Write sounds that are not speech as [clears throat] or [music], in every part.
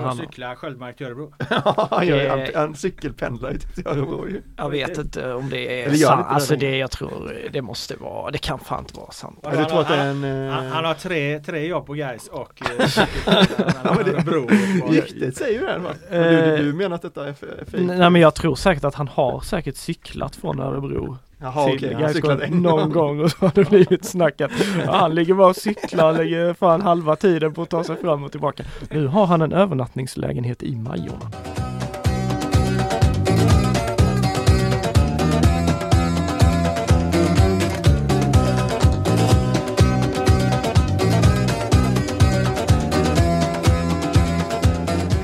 Han cyklar Sköldmark till Örebro. [laughs] Ja, han, gör, han, Eh. han cykelpendlar ju till Örebro ju. Jag vet inte om det är han sant. Alltså det jag tror det måste vara, det kan fan inte vara sant. Ja, du tror att det är en... eh, Han, han har tre, tre jobb på Gais och eh, [laughs] cykelpendlar Örebro och Ryktet säger ju det va? Men du, du, du menar att detta är fejk? Nej men jag tror säkert att han har säkert cyklat från Örebro Jaha till okej, Gaisgård någon gång och så har det blivit snackat. Ja, han ligger bara och cyklar, lägger fan halva tiden på att ta sig fram och tillbaka. Nu har han en övernattningslägenhet i Majorna.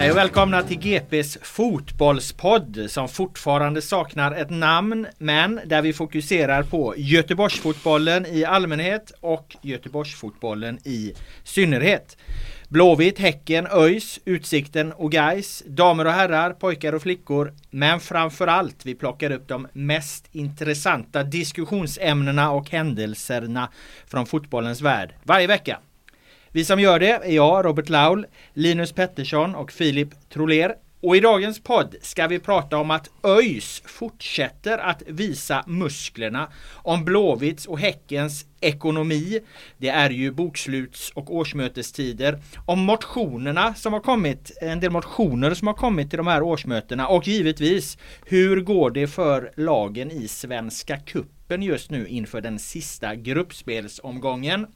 Hej och välkomna till GPs fotbollspodd som fortfarande saknar ett namn men där vi fokuserar på Göteborgsfotbollen i allmänhet och Göteborgsfotbollen i synnerhet. Blåvitt, Häcken, ÖIS, Utsikten och Gais, damer och herrar, pojkar och flickor. Men framförallt vi plockar upp de mest intressanta diskussionsämnena och händelserna från fotbollens värld varje vecka. Vi som gör det är jag, Robert Laul, Linus Pettersson och Filip Troler. Och i dagens podd ska vi prata om att ÖIS fortsätter att visa musklerna. Om Blåvitts och Häckens ekonomi. Det är ju boksluts och årsmötestider. Om motionerna som har kommit, en del motioner som har kommit till de här årsmötena och givetvis hur går det för lagen i Svenska Kuppen just nu inför den sista gruppspelsomgången.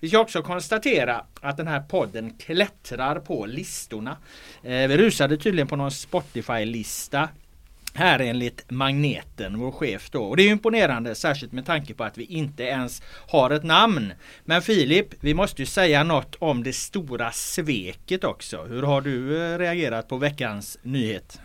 Vi ska också konstatera att den här podden klättrar på listorna. Eh, vi rusade tydligen på någon Spotify-lista här enligt Magneten, vår chef då. Och det är ju imponerande, särskilt med tanke på att vi inte ens har ett namn. Men Filip, vi måste ju säga något om det stora sveket också. Hur har du eh, reagerat på veckans nyhet?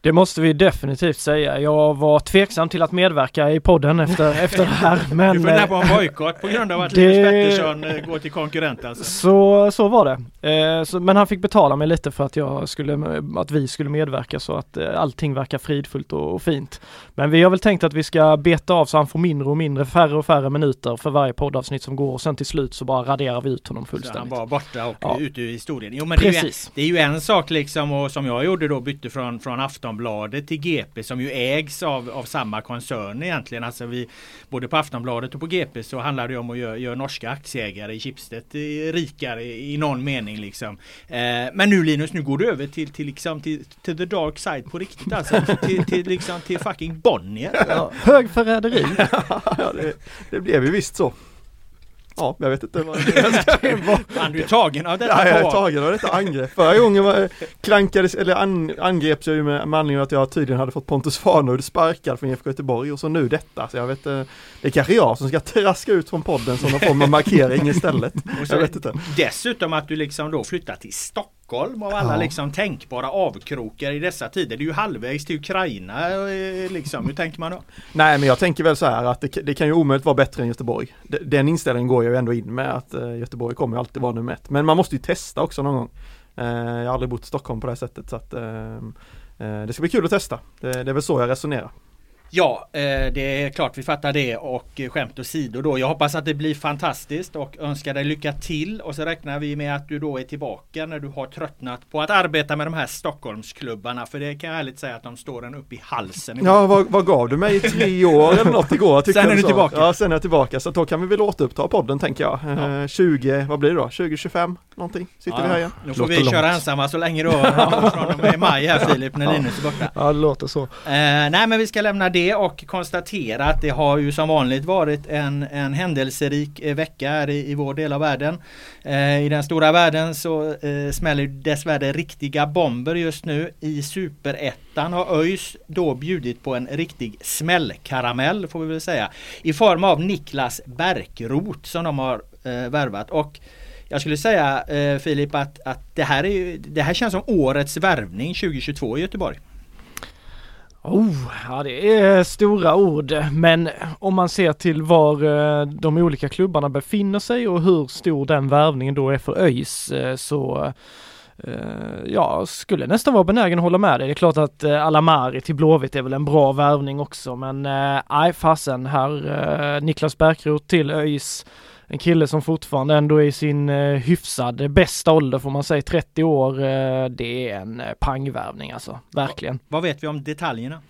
Det måste vi definitivt säga. Jag var tveksam till att medverka i podden efter, [laughs] efter det här. Men Du funderar på eh, en bojkott på grund av att [laughs] det- Linus Pettersson eh, går till konkurrent alltså? så, så var det. Eh, så, men han fick betala mig lite för att, jag skulle, att vi skulle medverka så att eh, allting verkar fridfullt och, och fint. Men vi har väl tänkt att vi ska beta av så han får mindre och mindre, färre och färre minuter för varje poddavsnitt som går och sen till slut så bara raderar vi ut honom Så han fullständigt. var borta och Ja. ute ur historien. Jo men det är, ju en, Precis. det är ju en sak liksom och som jag gjorde då bytte från, från Aftonbladet till GP som ju ägs av, av samma koncern egentligen. Alltså vi, både på Aftonbladet och på GP så handlar det om att göra, göra norska aktieägare i Schibsted eh, rikare i, i någon mening liksom. Eh, men nu Linus, nu går du över till, till liksom till, till the dark side på riktigt alltså. till, till, liksom till fucking Bonnier. Ja, högförräderi. [laughs] ja, det, det blev ju visst så. Ja, jag vet inte vad [laughs] [laughs] Fan, du är tagen av detta Ja, jag är tagen av detta angrepp. Förra gången var, klankades, eller an, angreps jag ju med, med anledning av att jag tydligen hade fått Pontus Farnerud sparkad från IFK Göteborg och så nu detta. Så jag vet eh, det är kanske jag som ska traska ut från podden som någon form av markering [laughs] istället. Jag vet inte. Dessutom att du liksom då flyttar till Stockholm av alla Ja. liksom tänkbara avkrokar i dessa tider. Det är ju halvvägs till Ukraina eh, liksom. Hur tänker man då? Nej men jag tänker väl så här att det, det kan ju omöjligt vara bättre än Göteborg. De- Den inställningen går jag ju ändå in med att eh, Göteborg kommer ju alltid vara nummer ett. Men man måste ju testa också någon gång. Eh, jag har aldrig bott i Stockholm på det här sättet så att det ska bli kul att testa. Det, det är väl så jag resonerar. Ja, eh, det är klart vi fattar det och eh, skämt åsido då. Jag hoppas att det blir fantastiskt och önskar dig lycka till och så räknar vi med att du då är tillbaka när du har tröttnat på att arbeta med de här Stockholmsklubbarna för det kan jag ärligt säga att de står en upp i halsen. Ja, vad, vad gav du mig i tre [laughs] år eller något igår? Sen är du sa. tillbaka. Ja, sen är jag tillbaka. Så då kan vi väl återuppta podden tänker jag. Eh, Ja. 20, vad blir det då? 2025 någonting? Sitter vi här igen? Då får vi långt. köra ensamma så länge då från och med maj här [laughs] Filip när Linus är borta. Ja, det låter så. Eh, nej men vi ska lämna det det och konstatera att det har ju som vanligt varit en, en händelserik eh, vecka här i, i vår del av världen. Eh, I den stora världen så eh, smäller dessvärre riktiga bomber just nu. I superettan har ÖIS då bjudit på en riktig smällkaramell får vi väl säga. I form av Niklas Bärkroth som de har eh, värvat. Och jag skulle säga eh, Filip att, att det, här är ju, det här känns som årets värvning 2022 i Göteborg. Oh, ja det är stora ord, men om man ser till var eh, de olika klubbarna befinner sig och hur stor den värvningen då är för ÖIS eh, så eh, Ja, skulle nästan vara benägen att hålla med dig. Det är klart att Alamari till Blåvitt är väl en bra värvning också, men nej fasen här Niklas Bärkroth till ÖIS en kille som fortfarande ändå är i sin eh, hyfsade eh, bästa ålder får man säga, 30 år. Eh, det är en eh, pangvärvning alltså, verkligen. Vad vet vi om detaljerna?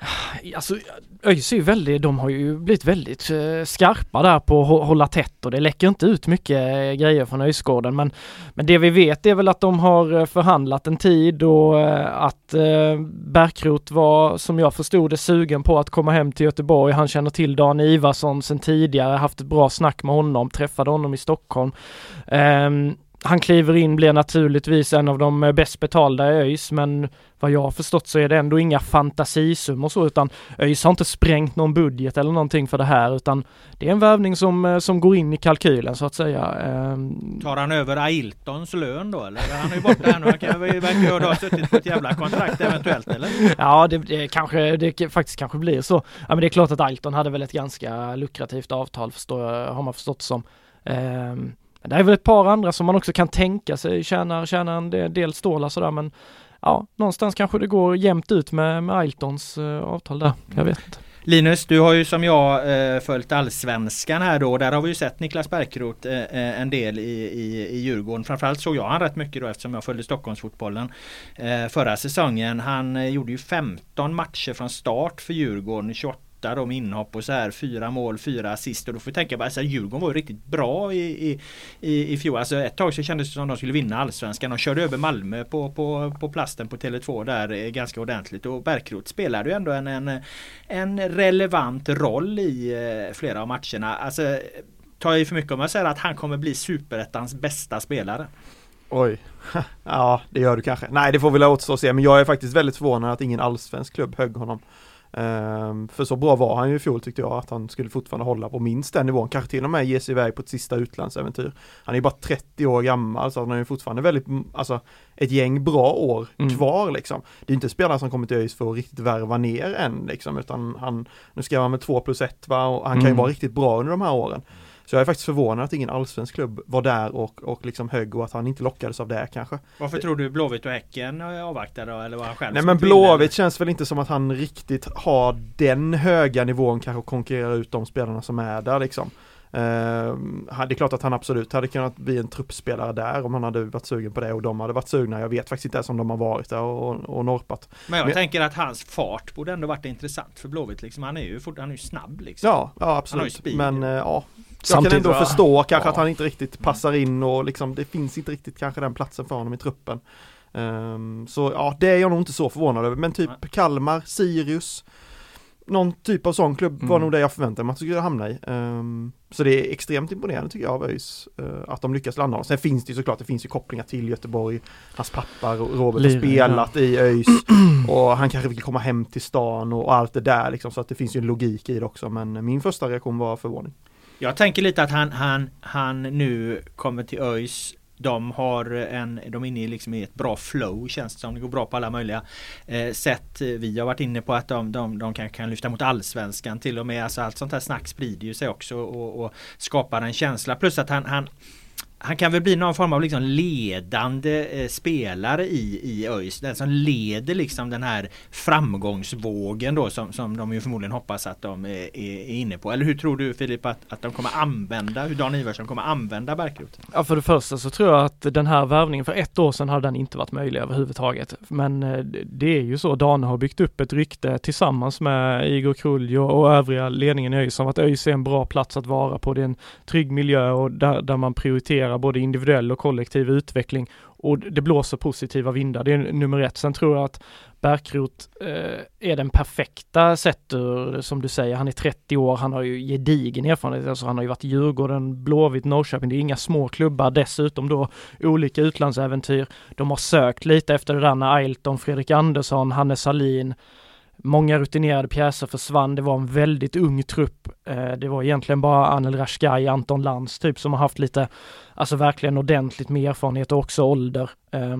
Ah, alltså ÖIS är ju väldigt, de har ju blivit väldigt eh, skarpa där på att hålla tätt och det läcker inte ut mycket eh, grejer från ÖISgården men, men det vi vet är väl att de har eh, förhandlat en tid och att Bärkrot Bärkroth var som jag förstod det sugen på att komma hem till Göteborg. Han känner till Dan Ivarsson sedan tidigare, haft ett bra snack med honom, träffade honom i Stockholm. Um, han kliver in, blir naturligtvis en av de eh, bäst betalda i ÖIS men vad jag har förstått så är det ändå inga fantasisummor så utan ÖIS har inte sprängt någon budget eller någonting för det här utan det är en värvning som, eh, som går in i kalkylen så att säga. Ehm, Tar han över Ailtons lön då eller? Han är ju borta här nu. Han kan, verkar ju ha suttit på ett jävla kontrakt eventuellt eller? Ja, det, det kanske, det faktiskt kanske blir så. Ja, men det är klart att Ailton hade väl ett ganska lukrativt avtal, förstår, jag- har man förstått som. Ehm, men det är väl ett par andra som man också kan tänka sig tjänar, tjänar en del, stålar sådär, men ja, någonstans kanske det går jämnt ut med, med Ailtons eh, avtal där. Jag vet inte. Linus, du har ju som jag eh, följt allsvenskan här då. Där har vi ju sett Niklas Bärkroth eh, eh, en del i, i, i Djurgården. Framförallt såg jag han rätt mycket då eftersom jag följde Stockholmsfotbollen eh, förra säsongen. Han gjorde ju 15 matcher från start för Djurgården. 28 då med inhopp och så här. Fyra mål, fyra assist. Och då får vi tänka på alltså, Djurgården var ju riktigt bra i, i, i, i fjol. Alltså ett tag så kändes det som att de skulle vinna allsvenskan. De körde över Malmö på, på, på plasten på Tele2 där eh, ganska ordentligt. Och Bärkroth spelade ju ändå en, en, en relevant roll i eh, flera av matcherna. Alltså tar jag i för mycket om jag säger att han kommer bli superettans bästa spelare. Oj. [laughs] ja, det gör du kanske. Nej, det får väl återstå att se. Men jag är faktiskt väldigt förvånad att ingen allsvensk klubb högg honom. Ehm, för så bra var han ju i fjol tyckte jag att han skulle fortfarande hålla på minst den nivån. Kanske till och med ge sig iväg på ett sista utlandsäventyr. Han är ju bara 30 år gammal så han har ju fortfarande väldigt, mm, alltså ett gäng bra år Mm. kvar liksom. Det är inte spelare som kommer till ÖIS för att riktigt värva ner än liksom utan han, nu ska han med 2 plus 1 va och han kan ju Mm. vara riktigt bra under de här åren. Så jag är faktiskt förvånad att ingen allsvensk klubb var där och, och liksom högg och att han inte lockades av det kanske. Varför tror du Blåvitt och Häcken avvaktar då? Eller var han själv Nej men? Blåvitt känns väl inte som att han riktigt har den höga nivån kanske att konkurrera ut de spelarna som är där liksom. Han- det är klart att han absolut hade kunnat bli en truppspelare där om han hade varit sugen på det och de hade varit sugna. Jag vet faktiskt inte ens om de har varit där och, och norpat. Men jag Men- tänker att hans fart borde ändå varit intressant för Blåvitt liksom. Han är ju, fort, han är ju snabb liksom. Ja, ja absolut. Men eh, ja, jag Samtidigt kan ändå förstå kanske Ja. att han inte riktigt passar in och liksom det finns inte riktigt kanske den platsen för honom i truppen. Ehm, så ja, det är jag nog inte så förvånad över. Men typ Kalmar, Sirius, någon typ av sån klubb var Mm. nog det jag förväntade mig att skulle hamna i. Ehm, så det är extremt imponerande tycker jag av ÖIS eh, att de lyckas landa. Sen finns det ju såklart, det finns ju kopplingar till Göteborg. Hans pappa Ro- Robert har Liren, spelat i ÖIS [clears throat] och han kanske vill komma hem till stan och, och allt det där liksom. Så att det finns ju en logik i det också. Men min första reaktion var förvåning. Jag tänker lite att han, han, han nu kommer till ÖIS de har en, de är inne i, liksom i ett bra flow känns det som. Det går bra på alla möjliga eh, sätt. Vi har varit inne på att de, de, de kan, kan lyfta mot allsvenskan till och med. Alltså allt sånt här snack sprider ju sig också och, och skapar en känsla. Plus att han, han han kan väl bli någon form av liksom ledande eh, spelare i, i ÖIS. Den som leder liksom den här framgångsvågen då som, som de ju förmodligen hoppas att de eh, är, är, inne på. Eller hur tror du Filip att, att de kommer använda, hur Dan Ivarsson kommer använda Bärkroth? Ja för det första så tror jag att den här värvningen för ett år sedan hade den inte varit möjlig överhuvudtaget. Men eh, det är ju så, Dan har byggt upp ett rykte tillsammans med Igor Kruljo och övriga ledningen i ÖIS om att ÖIS är en bra plats att vara på. Det är en trygg miljö och där, där man prioriterar både individuell och kollektiv utveckling och det blåser positiva vindar. Det är nummer ett. Sen tror jag att Bärkroth eh, är den perfekta sett ur, som du säger, han är 30 år, han har ju gedigen erfarenhet, alltså han har ju varit i Djurgården, Blåvitt, Norrköping, det är inga små klubbar, dessutom då olika utlandsäventyr. De har sökt lite efter det där när Ailton, Fredrik Andersson, Hannes Salin, Många rutinerade pjäser försvann, det var en väldigt ung trupp. Eh, det var egentligen bara Anel Rashkai, Anton Lantz typ som har haft lite, alltså verkligen ordentligt med erfarenhet och också ålder. Eh,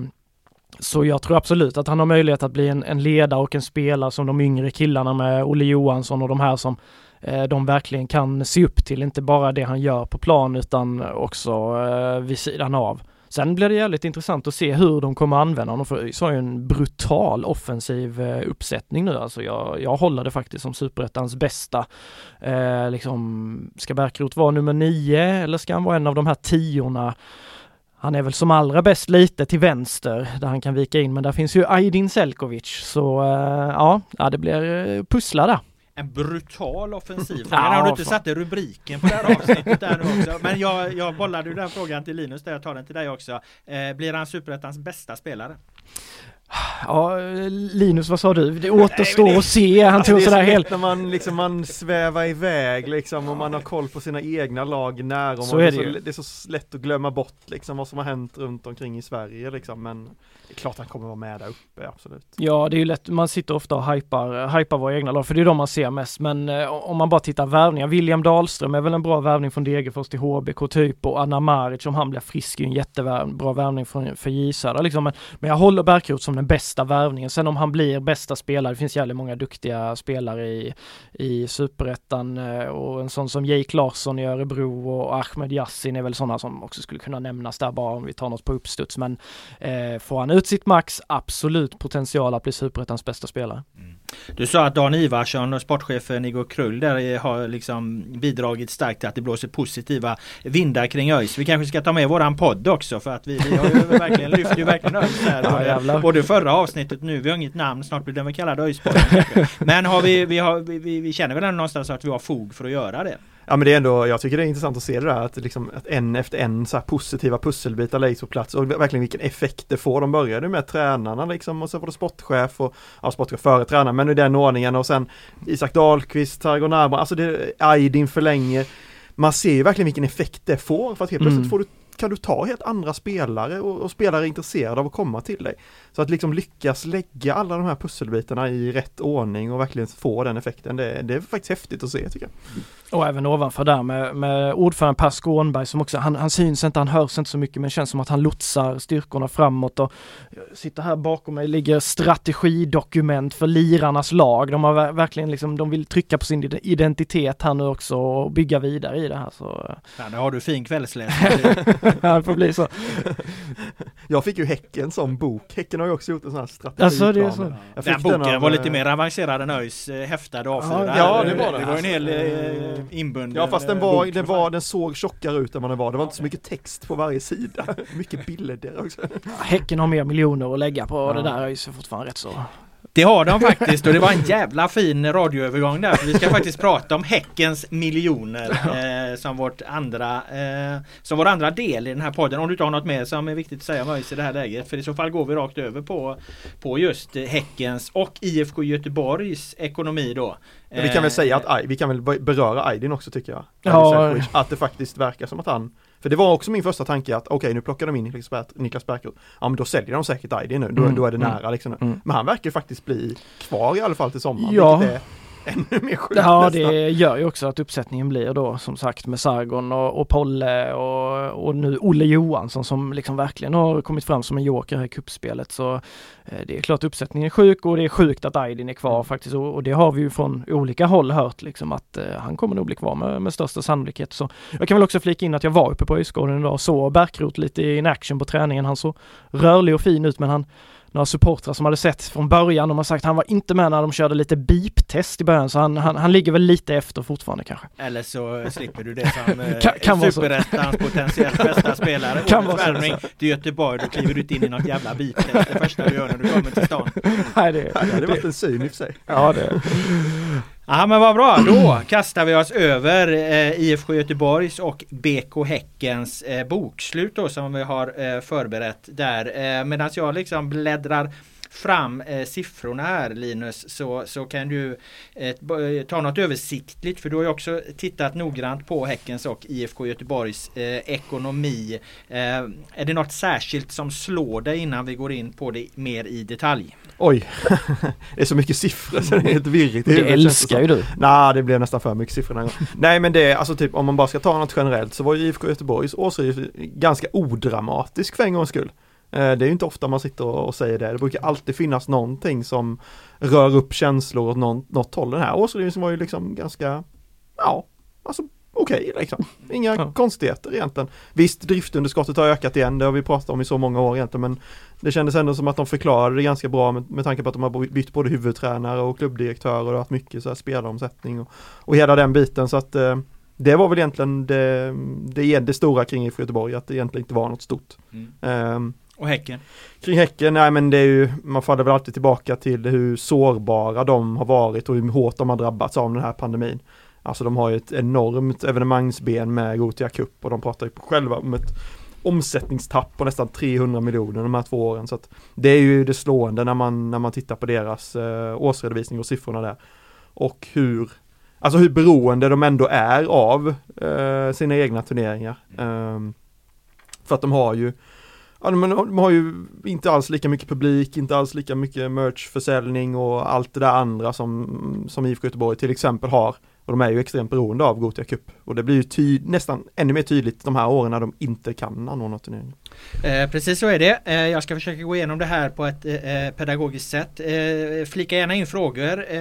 så jag tror absolut att han har möjlighet att bli en, en ledare och en spelare som de yngre killarna med Olle Johansson och de här som eh, de verkligen kan se upp till, inte bara det han gör på plan utan också eh, vid sidan av. Sen blir det jävligt intressant att se hur de kommer använda honom för ÖIS har ju en brutal offensiv eh, uppsättning nu alltså. Jag, jag håller det faktiskt som superettans bästa. Eh, liksom, ska Bärkroth vara nummer nio eller ska han vara en av de här tiorna? Han är väl som allra bäst lite till vänster där han kan vika in men där finns ju Aydin Selkovic så eh, ja, det blir eh, pussla där. En brutal offensiv. Ja, har du inte satte rubriken på det här avsnittet där nu också. Men jag, jag bollade ju den frågan till Linus där jag tar den till dig också. Eh, blir han superettans bästa spelare? Ja, Linus vad sa du? Det återstår Nej, men det- att se. Han Alltså, tog så sådär helt när man liksom man svävar iväg liksom och man har koll på sina egna lag nära. Så och är det, det så, ju. det är så lätt att glömma bort liksom vad som har hänt runt omkring i Sverige liksom. Men det är klart han kommer vara med där uppe, absolut. Ja, det är ju lätt. Man sitter ofta och hypar, hypar våra egna lag, för det är de man ser mest. Men eh, om man bara tittar värvningar. William Dahlström är väl en bra värvning från Degerfors till HBK typ och Anna Maric om han blir frisk är ju en jättebra värvning från, för J liksom. Men, men jag håller Bärkroth som den bästa värvningen. Sen om han blir bästa spelare, det finns jävligt många duktiga spelare i, i superettan eh, och en sån som Jake Larsson i Örebro och Ahmed Yassin är väl sådana som också skulle kunna nämnas där bara om vi tar något på uppstuds. Men eh, får han ut sitt max, absolut potential att bli superettans bästa spelare. Du sa att Dan Ivarsson och sportchefen Igor Krull där har liksom bidragit starkt till att det blåser positiva vindar kring ÖIS. Vi kanske ska ta med våran podd också för att vi, vi har ju [laughs] verkligen lyft ju verkligen ÖIS här. Ja, jävlar. både förra avsnittet nu, vi har inget namn, snart blir den väl kallad ÖIS-podden. [laughs] Men har vi, vi, har, vi, vi, känner väl ändå någonstans att vi har fog för att göra det. Ja men det är ändå, jag tycker det är intressant att se det där att, liksom, att en efter en så positiva pusselbitar läggs på plats och verkligen vilken effekt det får. De började med tränarna liksom och så var det sportchef och, ja sportchef före tränaren men i den ordningen och sen Isak Dahlqvist, Targon Arman, alltså det, Aydin förlänger. Man ser ju verkligen vilken effekt det får för att helt plötsligt Mm. får du kan du ta helt andra spelare och, och spelare är intresserade av att komma till dig. Så att liksom lyckas lägga alla de här pusselbitarna i rätt ordning och verkligen få den effekten, det, det är faktiskt häftigt att se tycker jag. Och även ovanför där med, med ordförande Per Skånberg som också, han, han syns inte, han hörs inte så mycket men känns som att han lotsar styrkorna framåt och sitter här bakom mig ligger strategidokument för lirarnas lag. De har ver- verkligen liksom, de vill trycka på sin ide- identitet här nu också och bygga vidare i det här så Ja, nu har du fin kvällsläsning. [laughs] [laughs] det får bli så. [laughs] Jag fick ju Häcken som bok. Häcken har ju också gjort en sån här strategi. Alltså, det är så. Jag fick Den boken av, var lite eh, mer avancerad än ÖIS eh, häftade A4. Ja, det var det. Det var en hel eh, inbunden Ja fast den eh, var, den var, den såg tjockare ut än vad den var. Det var inte så mycket text på varje sida. [laughs] Mycket bilder också. Häcken har mer miljoner att lägga på Ja. det där är ju så fortfarande rätt så Det har de faktiskt och det var en jävla fin radioövergång där. För vi ska faktiskt prata om Häckens miljoner eh, som, vårt andra, eh, som vår andra del i den här podden. Om du inte har något mer som är viktigt att säga om ÖIS i det här läget. För i så fall går vi rakt över på, på just Häckens och IFK Göteborgs ekonomi då. vi kan väl säga att vi kan väl beröra Aydin också tycker jag. Ja. Att det faktiskt verkar som att han för det var också min första tanke att okej okay, nu plockar de in Niklas, Niklas Bärkroth. Ja men då säljer de säkert Aydin nu, då, mm. då är det mm. nära liksom. Mm. Men han verkar faktiskt bli kvar i alla fall till sommaren. Ja. Är, [laughs] ännu mer sjukt Ja det gör ju också att uppsättningen blir då som sagt med Sargon och, och Polle och, och nu Olle Johansson som liksom verkligen har kommit fram som en joker här i kuppspelet så eh, det är klart uppsättningen är sjuk och det är sjukt att Aydin är kvar mm. faktiskt och, och, det har vi ju från olika håll hört liksom att eh, han kommer nog bli kvar med, med största sannolikhet. Så jag kan väl också flika in att jag var uppe på Öjsgården idag och såg Bärkroth lite in action på träningen. Han såg rörlig och fin ut men han några supportrar som hade sett från början. De har sagt att han var inte med när de körde lite beep-test i början så han, han, han ligger väl lite efter fortfarande kanske. Eller så [laughs] slipper du det som kan, kan superettans potentiellt bästa [laughs] spelare. kan vara så. till Göteborg, då kliver du inte in i något jävla beep-test det första du gör när du kommer till stan. [laughs] Nej, det, det hade varit en syn i och för sig. Ja, det. Ja men vad bra, då kastar vi oss över eh, IFK Göteborgs och BK Häckens eh, bokslut då som vi har eh, förberett där. Eh, Medan jag liksom bläddrar fram eh, siffrorna här Linus så, så kan du eh, ta något översiktligt för du har ju också tittat noggrant på Häckens och IFK Göteborgs eh, ekonomi. Eh, är det något särskilt som slår dig innan vi går in på det mer i detalj? Oj, [laughs] det är så mycket siffror så det är helt virrigt. Det älskar ju du. Nej, det blev nästan för mycket siffror Nej, men det är alltså typ om man bara ska ta något generellt så var ju IFK Göteborgs årsredovisning ganska odramatisk för en gångs skull. Eh, det är ju inte ofta man sitter och säger det. Det brukar alltid finnas någonting som rör upp känslor åt något håll. Den här årsredovisningen var ju liksom ganska, ja, alltså okej okay, liksom. Inga ja. konstigheter egentligen. Visst, driftunderskottet har ökat igen, det har vi pratat om i så många år egentligen, men det kändes ändå som att de förklarade det ganska bra med, med tanke på att de har bytt både huvudtränare och klubbdirektörer och haft mycket så här spelaromsättning och, och hela den biten så att eh, det var väl egentligen det, det, det stora kring IFK Göteborg, att det egentligen inte var något stort. Mm. Um, och Häcken? Kring Häcken, nej men det är ju, man faller väl alltid tillbaka till hur sårbara de har varit och hur hårt de har drabbats av den här pandemin. Alltså de har ju ett enormt evenemangsben med Gotia Cup och de pratar ju själva om ett omsättningstapp på nästan 300 miljoner de här två åren. Så att det är ju det slående när man, när man tittar på deras eh, årsredovisning och siffrorna där. Och hur, alltså hur beroende de ändå är av eh, sina egna turneringar. Eh, för att de har ju Ja, men de har ju inte alls lika mycket publik, inte alls lika mycket merchförsäljning och allt det där andra som, som IFK Göteborg till exempel har. Och de är ju extremt beroende av Gothia Cup. Och det blir ju ty- nästan ännu mer tydligt de här åren när de inte kan anordna turneringen. Eh, precis så är det. Eh, jag ska försöka gå igenom det här på ett eh, eh pedagogiskt sätt. Eh, flika gärna in frågor, eh,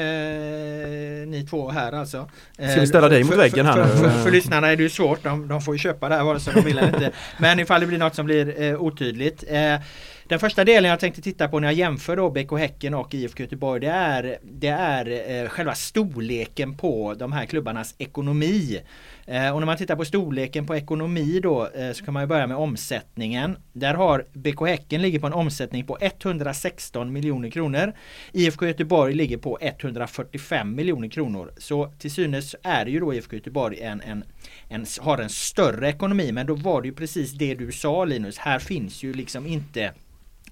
ni två här alltså. ska vi ställa dig mot väggen här för, för, för, för, lyssnarna är det ju svårt, de, de får ju köpa det här vare sig de vill eller inte. Men ifall det blir något som blir otydligt. Den första delen jag tänkte titta på när jag jämför då BK Häcken och IFK Göteborg det är, det är eh, själva storleken på de här klubbarnas ekonomi. Eh, och när man tittar på storleken på ekonomi då eh, så kan man börja med omsättningen. Där har BK Häcken ligger på en omsättning på 116 miljoner kronor. IFK Göteborg ligger på 145 miljoner kronor. Så till synes är ju då IFK Göteborg en, en, en, har en större ekonomi men då var det ju precis det du sa Linus. Här finns ju liksom inte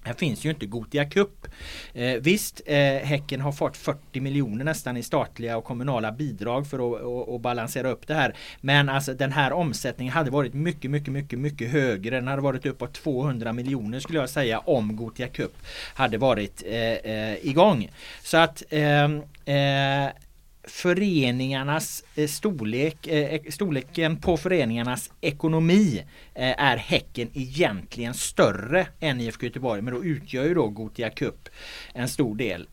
här finns ju inte Gotia Cup. Eh, visst, eh, Häcken har fått 40 miljoner nästan i statliga och kommunala bidrag för att och, och balansera upp det här. Men alltså den här omsättningen hade varit mycket, mycket, mycket, mycket högre. Den hade varit uppåt 200 miljoner skulle jag säga om Gotia Cup hade varit eh, eh igång. Så att ehm, eh, föreningarnas eh, storlek, eh, storleken på föreningarnas ekonomi eh, är Häcken egentligen större än IFK Göteborg men då utgör ju då Gotia Cup en stor del.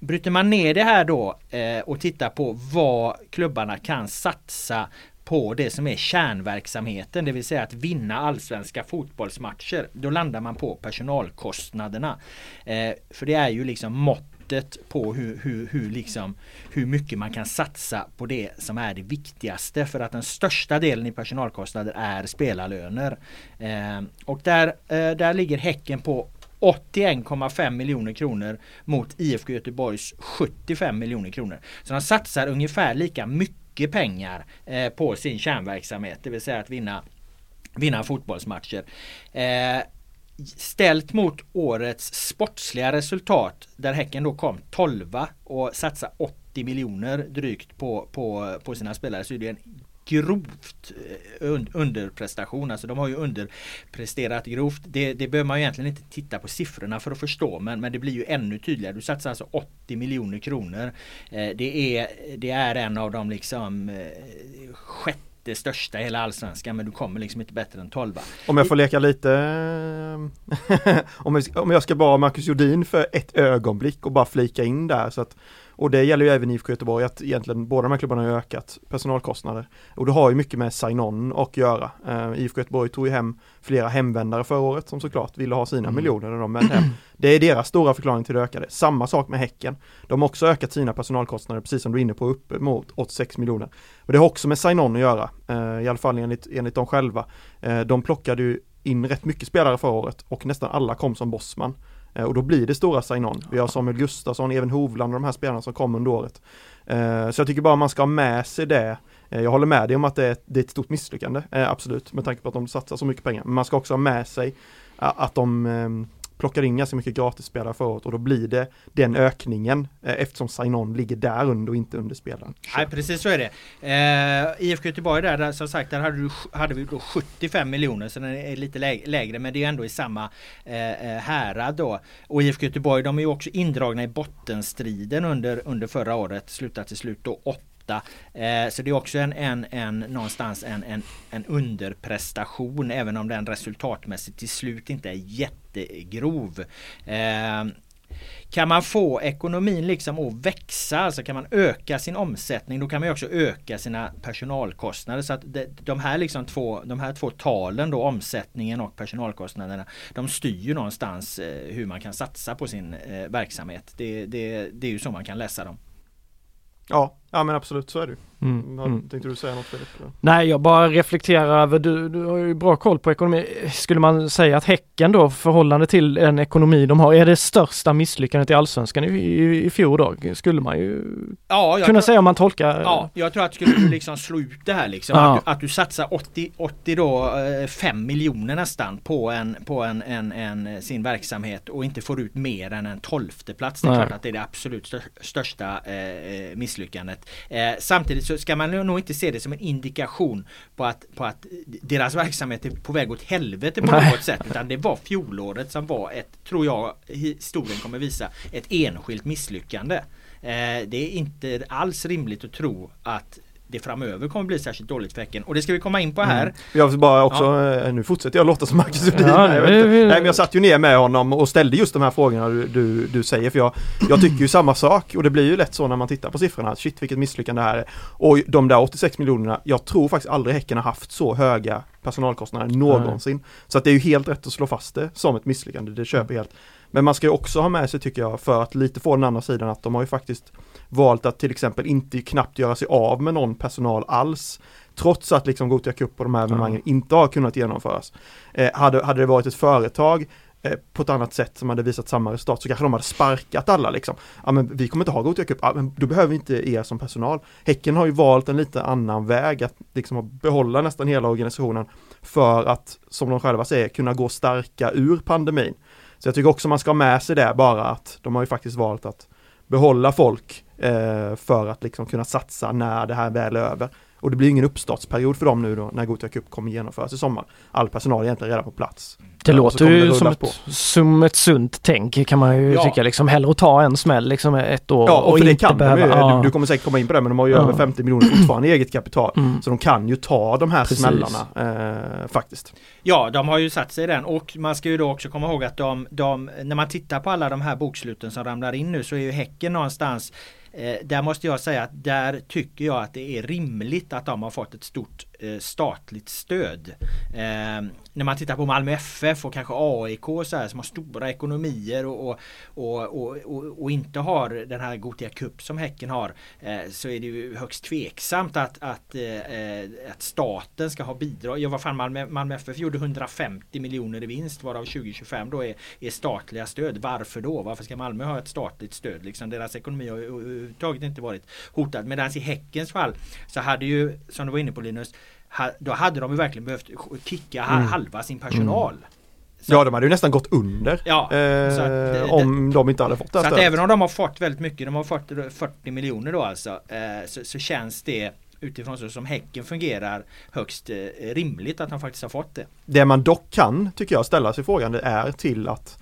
Bryter man ner det här då och tittar på vad klubbarna kan satsa på det som är kärnverksamheten, det vill säga att vinna allsvenska fotbollsmatcher. Då landar man på personalkostnaderna. för det är ju liksom mått måttet på hur, hur, hur, liksom, hur mycket man kan satsa på det som är det viktigaste. För att den största delen i personalkostnader är spelarlöner. Eh, och där, eh, där ligger Häcken på 81,5 miljoner kronor mot IFK Göteborgs 75 miljoner kronor. Så de satsar ungefär lika mycket pengar eh, på sin kärnverksamhet, det vill säga att vinna, vinna fotbollsmatcher. Eh, ställt mot årets sportsliga resultat där Häcken då kom 12 och satsade 80 miljoner drygt på, på, på sina spelare så är det en grovt eh, underprestation. Alltså de har ju underpresterat grovt. Det, det behöver man ju egentligen inte titta på siffrorna för att förstå men, men det blir ju ännu tydligare. Du satsar alltså 80 miljoner kronor. Eh, det, är, det är en av de liksom eh, sjätte det största i hela allsvenskan men du kommer liksom inte bättre än 12 Om jag får leka lite [laughs] om, jag, om jag ska bara Marcus Jordin för ett ögonblick och bara flika in där så att och det gäller ju även IFK Göteborg att egentligen båda de här klubbarna har ökat personalkostnader. Och det har ju mycket med sign-on att göra. Uh, IFK Göteborg tog ju hem flera hemvändare förra året som såklart ville ha sina mm. miljoner när de vände hem. [clears throat] Det är deras stora förklaring till det ökade. Samma sak med Häcken. De har också ökat sina personalkostnader precis som du är inne på upp mot 86 miljoner. Och det har också med sign-on att göra. Uh, I alla fall enligt, enligt dem själva. Uh, de plockade ju in rätt mycket spelare förra året och nästan alla kom som bossman. Eh, och då blir det stora sign-on. Vi har Samuel Gustafsson, Even Hovland och de här spelarna som kom under året. Eh, så jag tycker bara man ska ha med sig det. Eh, jag håller med dig om att det är, ett stort misslyckande, absolut, med tanke på att de satsar så mycket pengar. Men man ska också ha med sig att de ehm, plockar in ganska mycket gratisspelare förut året och då blir det den ökningen eh, eftersom Signon ligger där under och inte under spelaren. Nej precis så är det. Eh, IFK Göteborg där, där som sagt där hade, du, hade vi då 75 miljoner så den är lite lägre men det är ändå i samma eh, eh härad då. Och IFK Göteborg de är ju också indragna i bottenstriden under, under förra året. Slutar till slut då 8 8. Eh, så det är också en, en, en någonstans en, en, en underprestation även om den resultatmässigt till slut inte är jättegrov. Eh, kan man få ekonomin liksom att växa, alltså kan man öka sin omsättning, då kan man också öka sina personalkostnader. Så att de här, liksom två, de här två talen då, omsättningen och personalkostnaderna, de styr ju någonstans eh, hur man kan satsa på sin eh, verksamhet. Det, det, det är ju så man kan läsa dem. Ja, ja men absolut så är det Mm, mm. Tänkte du säga något Filip? Nej, jag bara reflekterar över, du, du har ju bra koll på ekonomi. Skulle man säga att Häcken då, förhållande till den ekonomi de har, är det största misslyckandet i Allsvenskan i, i, i fjol då? Skulle man ju ja, kunna tror, säga om man tolkar. Ja, jag tror att skulle du liksom slå ut det här liksom, ja. att, du, att du satsar 80, 80 då, 5 eh, miljoner nästan på en, på en, en, en, sin verksamhet och inte får ut mer än en tolfte plats. Det är Nej. klart att det är det absolut största eh, eh, Eh, samtidigt så ska man nog inte se det som en indikation på att, på att deras verksamhet är på väg åt helvete på något sätt. Utan det var fjolåret som var ett, tror jag historien kommer visa, ett enskilt misslyckande. Eh, det är inte alls rimligt att tro att det framöver kommer bli särskilt dåligt för Häcken. Och det ska vi komma in på här. Mm. Jag vill bara också, ja. Eh, nu fortsätter jag låta som Marcus Rudin. Ja, Nej, Nej, men jag satt ju ner med honom och ställde just de här frågorna du, du, du säger. För jag, jag tycker ju samma sak och det blir ju lätt så när man tittar på siffrorna. Shit vilket misslyckande det här är. Och de där 86 miljonerna, jag tror faktiskt aldrig Häcken har haft så höga personalkostnader någonsin. Nej. Så att det är ju helt rätt att slå fast det som ett misslyckande. Det köper helt. Men man ska ju också ha med sig tycker jag för att lite få den andra sidan att de har ju faktiskt valt att till exempel inte knappt göra sig av med någon personal alls. Trots att liksom Gothia Cup och de här evenemangen mm. inte har kunnat genomföras. Eh, hade, hade det varit ett företag eh, på ett annat sätt som hade visat samma resultat så kanske de hade sparkat alla liksom. Ja men vi kommer inte ha Gothia Cup, ja, men då behöver vi inte er som personal. Häcken har ju valt en lite annan väg att liksom behålla nästan hela organisationen för att, som de själva säger, kunna gå starka ur pandemin. Så jag tycker också man ska ha med sig det bara att de har ju faktiskt valt att behålla folk eh, för att liksom kunna satsa när det här väl är över. Och det blir ingen uppstartsperiod för dem nu då när Gothia Cup kommer genomföras i sommar. All personal är egentligen redan på plats. Det ja, låter ju som ett, som ett sunt tänk kan man ju ja. tycka liksom. Hellre att ta en smäll liksom ett år ja, och, och för inte det kan behöva. De ju, ja. du, du, kommer säkert komma in på det men de har ju ja. över 50 miljoner fortfarande i eget kapital. Mm. Så de kan ju ta de här Precis. smällarna eh, faktiskt. Ja, de har ju satt sig i den och man ska ju då också komma ihåg att de, de, när man tittar på alla de här boksluten som ramlar in nu så är ju Häcken någonstans Eh, där måste jag säga att där tycker jag att det är rimligt att de har fått ett stort Eh, statligt stöd. Eh, när man tittar på Malmö FF och kanske AIK och så här, som har stora ekonomier och, och, och, och, och inte har den här Gothia Cup som Häcken har eh, så är det ju högst tveksamt att, att, eh, att staten ska ha bidrag. Ja vad fan Malmö, Malmö FF gjorde 150 miljoner i vinst varav 2025 då är, är statliga stöd. Varför då? Varför ska Malmö ha ett statligt stöd? Liksom deras ekonomi har överhuvudtaget inte varit hotad. Medan i Häckens fall så hade ju, som du var inne på Linus, då hade de ju verkligen behövt kicka mm. halva sin personal. Mm. Så. Ja de hade ju nästan gått under ja, eh, att, om de inte hade fått det Så att även om de har fått väldigt mycket, de har fått 40 miljoner då alltså eh, så, så, känns det utifrån så som Häcken fungerar högst eh, rimligt att de faktiskt har fått det. Det man dock kan, tycker jag, ställa sig frågan det är till att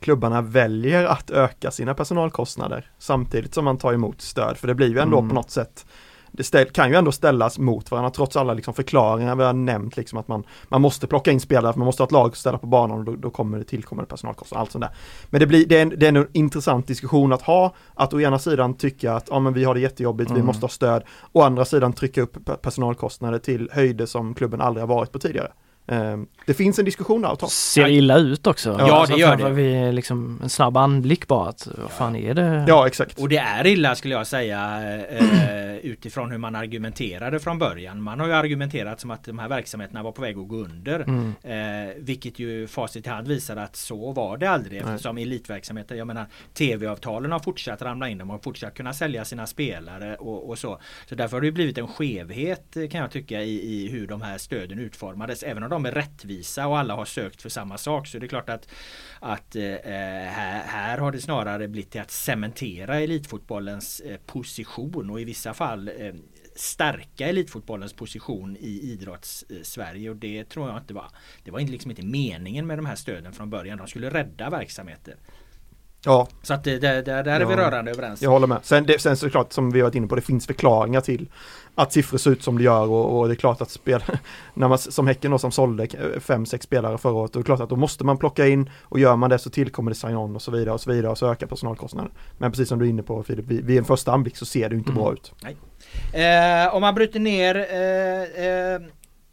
klubbarna väljer att öka sina personalkostnader samtidigt som man tar emot stöd. För det blir ju ändå mm. på något sätt det kan ju ändå ställas mot varandra trots alla liksom förklaringar vi har nämnt liksom att man, man måste plocka in spelare, man måste ha ett lag att ställa på banan och då, då kommer det tillkommande personalkostnader allt sånt där. Men det blir, det är, en, det är en intressant diskussion att ha, att å ena sidan tycka att ja men vi har det jättejobbigt, mm. vi måste ha stöd, å andra sidan trycka upp personalkostnader till höjder som klubben aldrig har varit på tidigare. Ehm, det finns en diskussion att ta. Ser illa ut också. Ja, alltså, det gör det. Vi liksom en snabb anblick bara att vad fan är det? Ja exakt. Och det är illa skulle jag säga eh, utifrån hur man argumenterade från början. Man har ju argumenterat som att de här verksamheterna var på väg att gå under. Mm. Eh, vilket ju facit i hand visar att så var det aldrig eftersom Nej. elitverksamheter, jag menar tv-avtalen har fortsatt ramla in. De har fortsatt kunna sälja sina spelare och, och så. Så därför har det blivit en skevhet kan jag tycka i, i hur de här stöden utformades. Även om de är rättvisa och alla har sökt för samma sak så det är klart att, att eh, här, här, har det snarare blivit till att cementera elitfotbollens eh, position och i vissa fall eh, stärka elitfotbollens position i idrotts-Sverige och det tror jag inte var Det var liksom inte meningen med de här stöden från början. De skulle rädda verksamheter. Ja. Så att det, det, där är ja. vi rörande överens. Jag håller med. Sen, det, sen såklart som vi varit inne på, det finns förklaringar till att siffror ser ut som det gör och, och det är klart att spel, [laughs] när man som Häcken då som sålde fem, sex spelare förra året, då är det klart att då måste man plocka in och gör man det så tillkommer det sign-on och så vidare och så vidare och så ökar personalkostnaden. Men precis som du är inne på Filip, vid, vid en första anblick så ser det inte mm. bra ut. Eh, om man bryter ner eh, eh,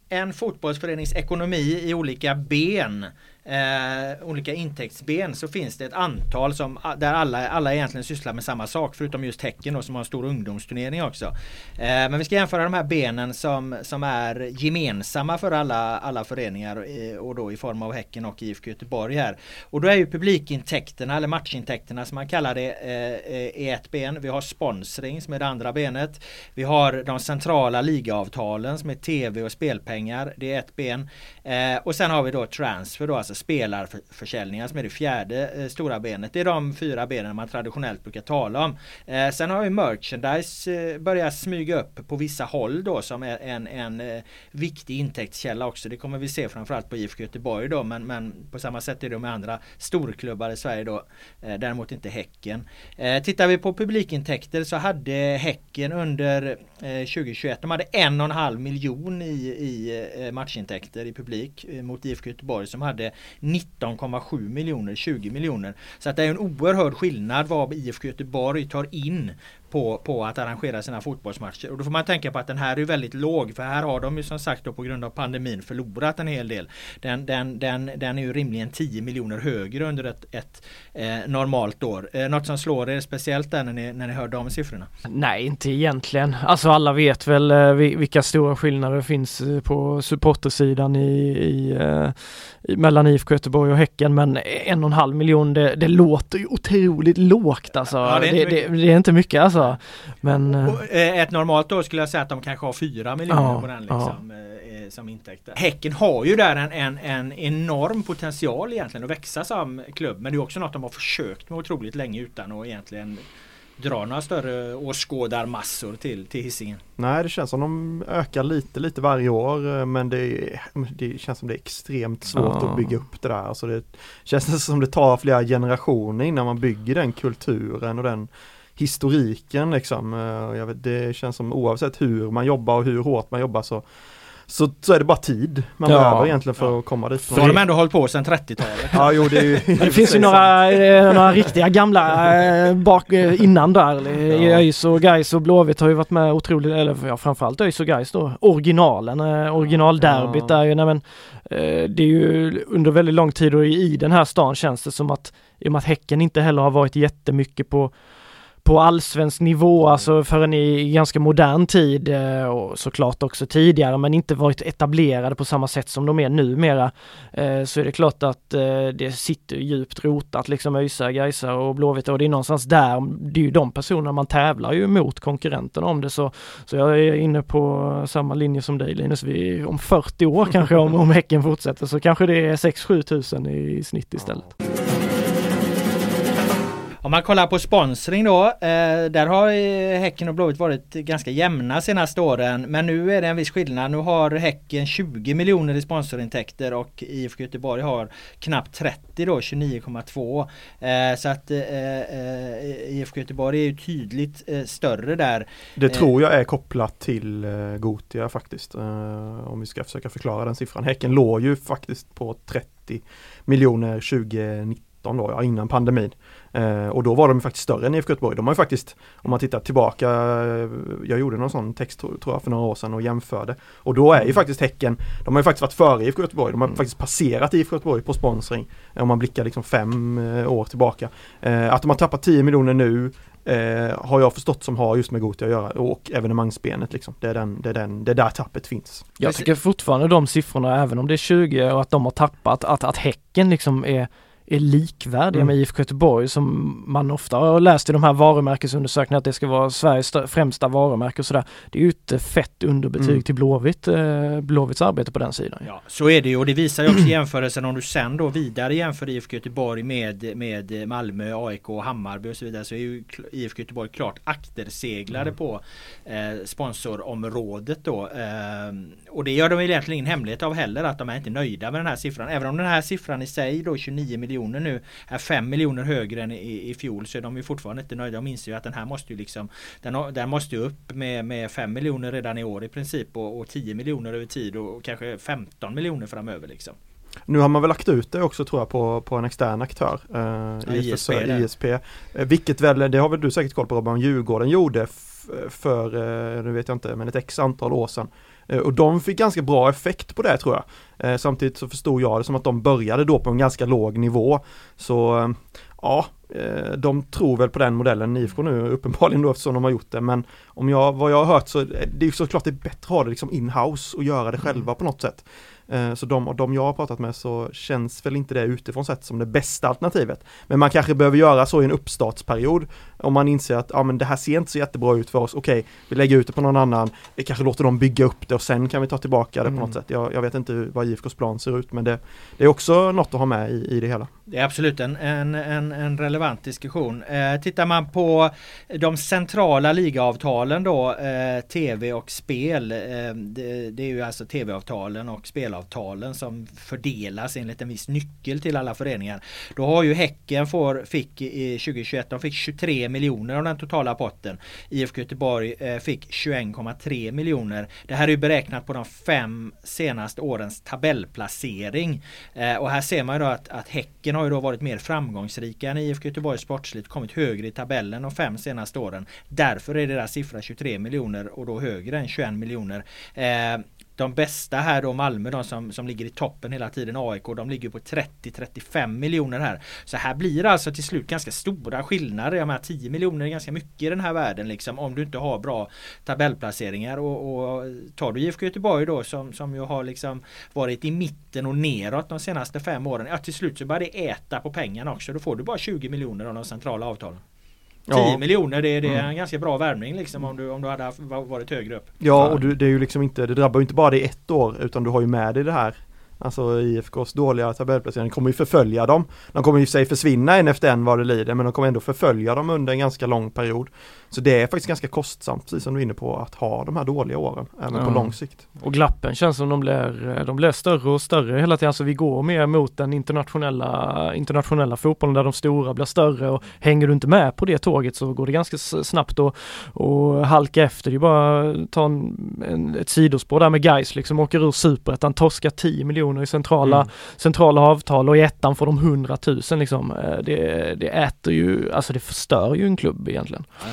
en fotbollsförenings ekonomi i olika ben eh, olika intäktsben så finns det ett antal som, där alla, alla egentligen sysslar med samma sak förutom just Häcken då, som har en stor ungdomsturnering också. Eh, men vi ska jämföra de här benen som, som är gemensamma för alla, alla föreningar eh, och då i form av Häcken och IFK Göteborg här. Och då är ju publikintäkterna eller matchintäkterna som man kallar det eh, i ett ben. Vi har sponsring som är det andra benet. Vi har de centrala ligaavtalen som är tv och spelpengar. Det är ett ben. Eh, och sen har vi då transfer då, alltså Alltså, spelarförsäljningar som är det fjärde eh, stora benet. Det är de fyra benen man traditionellt brukar tala om. Eh, sen har ju merchandise eh, börjat smyga upp på vissa håll då som är en, en eh, viktig intäktskälla också. Det kommer vi se framförallt på IFK Göteborg då men, men på samma sätt är det med andra storklubbar i Sverige då. Eh, däremot inte Häcken. Eh, tittar vi på publikintäkter så hade Häcken under eh, 2021 de hade en och en halv miljon i, i eh, matchintäkter i publik mot IFK Göteborg som hade 19,7 miljoner, 20 miljoner. Så att det är en oerhörd skillnad vad IFK Göteborg tar in på, på att arrangera sina fotbollsmatcher. Och då får man tänka på att den här är väldigt låg för här har de ju som sagt då på grund av pandemin förlorat en hel del. Den, den, den, den är ju rimligen 10 miljoner högre under ett, ett eh, normalt år. Eh, något som slår er speciellt där när ni, när ni hör de siffrorna? Nej, inte egentligen. Alltså alla vet väl eh, vilka stora skillnader det finns eh, på supportersidan i, i, eh, i, mellan IFK Göteborg och Häcken men en och en halv miljon det, det låter ju otroligt lågt alltså. Ja, det, är det, det, det, är inte mycket alltså alltså. Men, och, eh, ett normalt år skulle jag säga att de kanske har 4 miljoner ja, på den liksom, ja. Eh, som intäkter. Häcken har ju där en, en, en enorm potential egentligen att växa som klubb. Men det är också något de har försökt med otroligt länge utan att egentligen dra några större åskådarmassor till, till hissingen. Nej det känns som de ökar lite lite varje år eh, men det, det känns som det är extremt svårt ja. att bygga upp det där. Alltså det känns som det tar flera generationer innan man bygger den kulturen och den historiken liksom. Eh, jag vet, det känns som oavsett hur man jobbar och hur hårt man jobbar så så, så är det bara tid man Ja. behöver egentligen för att komma dit. Så har de ändå hållit på sedan 30-talet. Ja, jo det är ju... [laughs] Men det finns ju några, eh, några riktiga gamla eh, bak, innan där. Ja. ÖIS och Gais och Blåvitt har ju varit med otroligt, eller ja, framförallt ÖIS och Gais då. Originalen, eh, originalderbyt Ja. där ju, nej men eh, det är ju under väldigt lång tid och i den här stan känns det som att i och med att Häcken inte heller har varit jättemycket på på allsvensk nivå, alltså förrän i ganska modern tid eh, och såklart också tidigare men inte varit etablerade på samma sätt som de är numera. Eh, så är det klart att eh, det sitter djupt rotat liksom ÖISA, Gaisa och Blåvitt och det är någonstans där, det är ju de personerna man tävlar ju mot konkurrenterna om det så, så jag är inne på samma linje som dig Linus, vi, om 40 år kanske om, om Häcken fortsätter så kanske det är 6-7 tusen i snitt istället. Om man kollar på sponsring då, eh, där har eh, Häcken och Blåvitt varit ganska jämna senaste åren. Men nu är det en viss skillnad. Nu har Häcken 20 miljoner i sponsorintäkter och IFK Göteborg har knappt 30 då, 29,2. Eh, så att IFK Göteborg är ju tydligt större där. Det tror jag är kopplat till eh, Gotia faktiskt. Om vi ska försöka förklara den siffran. Häcken låg ju faktiskt på 30 miljoner 2019 då, ja, innan pandemin. Eh, och då var de faktiskt större än IFK Göteborg. De har ju faktiskt, om man tittar tillbaka, eh, jag gjorde någon sån text tror jag för några år sedan och jämförde. Och då är ju faktiskt Häcken, de har ju faktiskt varit före IFK Göteborg. De har faktiskt passerat IFK Göteborg på sponsring. eh, Om man blickar liksom fem eh, år tillbaka. Eh, att de har tappat 10 miljoner nu eh, har jag förstått som har just med Gotia att göra och evenemangsbenet liksom. Det är, den, det är, den, det är där tappet finns. Jag tycker fortfarande de siffrorna, även om det är 20 och att de har tappat, att, att Häcken liksom är är likvärdiga Mm. med IFK Göteborg som man ofta har läst i de här varumärkesundersökningarna att det ska vara Sveriges främsta varumärke och sådär. Det är ju ett fett underbetyg Mm. till Blåvitt, eh, Blåvitts arbete på den sidan. Ja, så är det ju och det visar ju också jämförelsen om du sen då vidare jämför IFK Göteborg med, med Malmö, AIK, Hammarby och så vidare så är ju IFK Göteborg klart akterseglade på eh, sponsorområdet då. Eh, och det gör de egentligen ingen hemlighet av heller att de är inte nöjda med den här siffran. Även om den här siffran i sig då 29 miljoner nu är 5 miljoner högre än i, i fjol så är de ju fortfarande inte nöjda. De inser ju att den här måste ju liksom den, den måste ju upp med, med 5 miljoner redan i år i princip och, och 10 miljoner över tid och, och kanske 15 miljoner framöver liksom. Nu har man väl lagt ut det också tror jag på, på en extern aktör. Eh, ISP. ISP. Eh, vilket väl, det har väl du säkert koll på Robban, Djurgården gjorde för, eh, nu vet jag inte, men ett x antal år sedan. Eh, och de fick ganska bra effekt på det tror jag. Eh, samtidigt så förstod jag det som att de började då på en ganska låg nivå. Så eh, ja, de tror väl på den modellen IFK nu [laughs] uppenbarligen då eftersom de har gjort det. Men om jag, vad jag har hört så är det ju såklart det är bättre att ha det liksom in-house och göra det själva på något sätt. Eh, Så de, och de jag har pratat med så känns väl inte det utifrån sett som det bästa alternativet. Men man kanske behöver göra så i en uppstartsperiod. Om man inser att ja, men det här ser inte så jättebra ut för oss. Okej, vi lägger ut det på någon annan. Vi kanske låter dem bygga upp det och sen kan vi ta tillbaka det på Mm. något sätt. Jag, jag vet inte vad IFKs plan ser ut men det, det är också något att ha med i, i det hela. Det är absolut en, en, en, en relevant diskussion. Eh, tittar man på de centrala ligaavtalen då, eh, tv och spel. Eh, det, det är ju alltså tv-avtalen och spelavtalen som fördelas enligt en viss nyckel till alla föreningar. Då har ju Häcken får, fick i 2021, de fick 23 miljoner av den totala potten. IFK Göteborg eh, fick 21,3 miljoner. Det här är ju beräknat på de fem senaste årens tabellplacering. Eh, och här ser man ju då att, att Häcken har ju då varit mer framgångsrika än IFK Göteborg sportsligt, kommit högre i tabellen de fem senaste åren. Därför är deras siffra 23 miljoner och då högre än 21 miljoner. Eh, de bästa här då Malmö, de som, som ligger i toppen hela tiden, AIK, de ligger på 30-35 miljoner här. Så här blir det alltså till slut ganska stora skillnader. Jag menar 10 miljoner är ganska mycket i den här världen liksom om du inte har bra tabellplaceringar. Och, och tar du IFK Göteborg då som, som ju har liksom varit i mitten och neråt de senaste fem åren. Ja till slut så börjar det äta på pengarna också. Då får du bara 20 miljoner av de centrala avtalen. 10 Ja. miljoner det, är- det är Mm. en ganska bra värvning liksom om du, om du hade haft, varit högre upp. Ja och du, det är ju liksom inte, det drabbar ju inte bara dig ett år utan du har ju med dig det här Alltså IFKs dåliga tabellplacering kommer ju förfölja dem. De kommer ju sig försvinna en efter en vad det lider men de kommer ändå förfölja dem under en ganska lång period. Så det är faktiskt ganska kostsamt, precis som du är inne på, att ha de här dåliga åren, även Ja. på lång sikt. Och glappen känns som de blir, de blir större och större hela tiden. Alltså vi går mer mot den internationella, internationella fotbollen där de stora blir större och hänger du inte med på det tåget så går det ganska snabbt att och halka efter. Det är bara att ta en, en, ett sidospår där med guys liksom åker ur superettan, torskar 10 miljoner i centrala, Mm. centrala avtal och i ettan får de 100 000 liksom. Eh, Det, det äter ju, alltså det förstör ju en klubb egentligen. Ja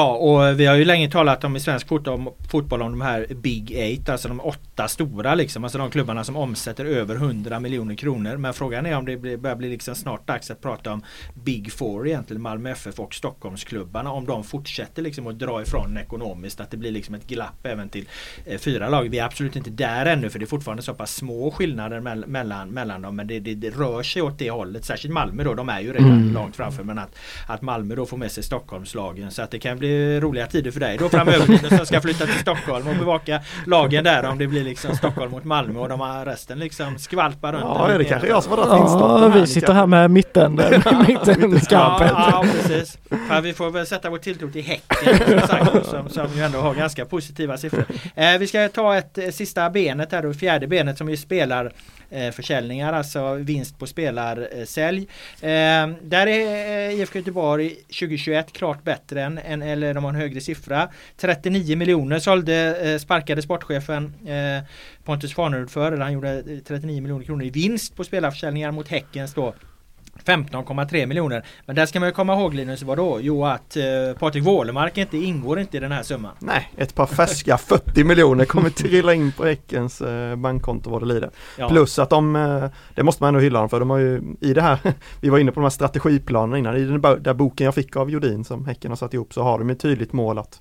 och vi har ju länge talat om i svensk fotboll, fotboll om de här Big Eight, alltså de åtta stora liksom. Alltså de klubbarna som omsätter över 100 miljoner kronor. Men frågan är om det blir, börjar bli liksom snart dags att prata om Big Four egentligen, Malmö FF och Stockholmsklubbarna. Om de fortsätter liksom att dra ifrån ekonomiskt, att det blir liksom ett glapp även till eh, fyra lag. Vi är absolut inte där ännu för det är fortfarande så pass små skillnader mell- mellan, mellan dem. Men det, det, det rör sig åt det hållet. Särskilt Malmö då, de är ju redan Mm. långt framför. Men att, att Malmö då får med sig Stockholmslagen. Så att det kan bli roliga tider för dig då framöver som ska flytta till Stockholm och bevaka lagen där om det blir liksom Stockholm mot Malmö och de har resten liksom skvalpar runt. Ja, det lite kanske jag som har dragit instarten Ja, här. [laughs] vi sitter här med mitten, mittenkampen. Ja, ja precis. Ja, vi får väl sätta vår tilltro till Häcken som, som, ju ändå har ganska positiva siffror. Eh, vi ska ta ett eh, sista benet här då, fjärde benet som ju spelar eh, försäljningar, alltså vinst på spelarsälj. Eh, där är eh, IFK Göteborg 2021 klart bättre än, än, eller de har en högre siffra. 39 miljoner sålde, eh, sparkade sportchefen eh, Pontus Farnerud för, eller han gjorde eh, 39 miljoner kronor i vinst på spelarförsäljningar mot Häckens då 15,3 miljoner. Men där ska man ju komma ihåg Linus, vadå? Jo att eh, Patrik Wålemark inte ingår inte i den här summan. Nej, ett par färska [laughs] 40 miljoner kommer trilla in på Häckens eh, bankkonto vad det lider. Ja. Plus att de, eh, det måste man ändå hylla dem för, de har ju i det här, [laughs] vi var inne på de här strategiplanerna innan, i den där boken jag fick av Jodin som Häcken har satt ihop så har de ett tydligt mål att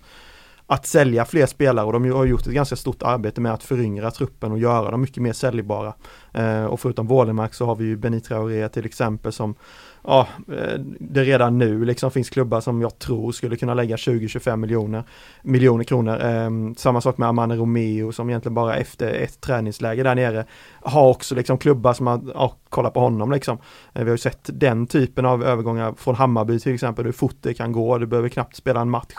att sälja fler spelare och de har gjort ett ganska stort arbete med att föryngra truppen och göra dem mycket mer säljbara. Eh, och förutom Wålemark så har vi ju Benitra Traoré till exempel som Ja, eh, det redan nu liksom finns klubbar som jag tror skulle kunna lägga 20-25 miljoner miljoner kronor. Eh, samma sak med Amane Romeo som egentligen bara efter ett träningsläge där nere har också liksom klubbar som har ja, kollat på honom liksom. Eh, vi har ju sett den typen av övergångar från Hammarby till exempel, hur fort det kan gå. Du behöver knappt spela en match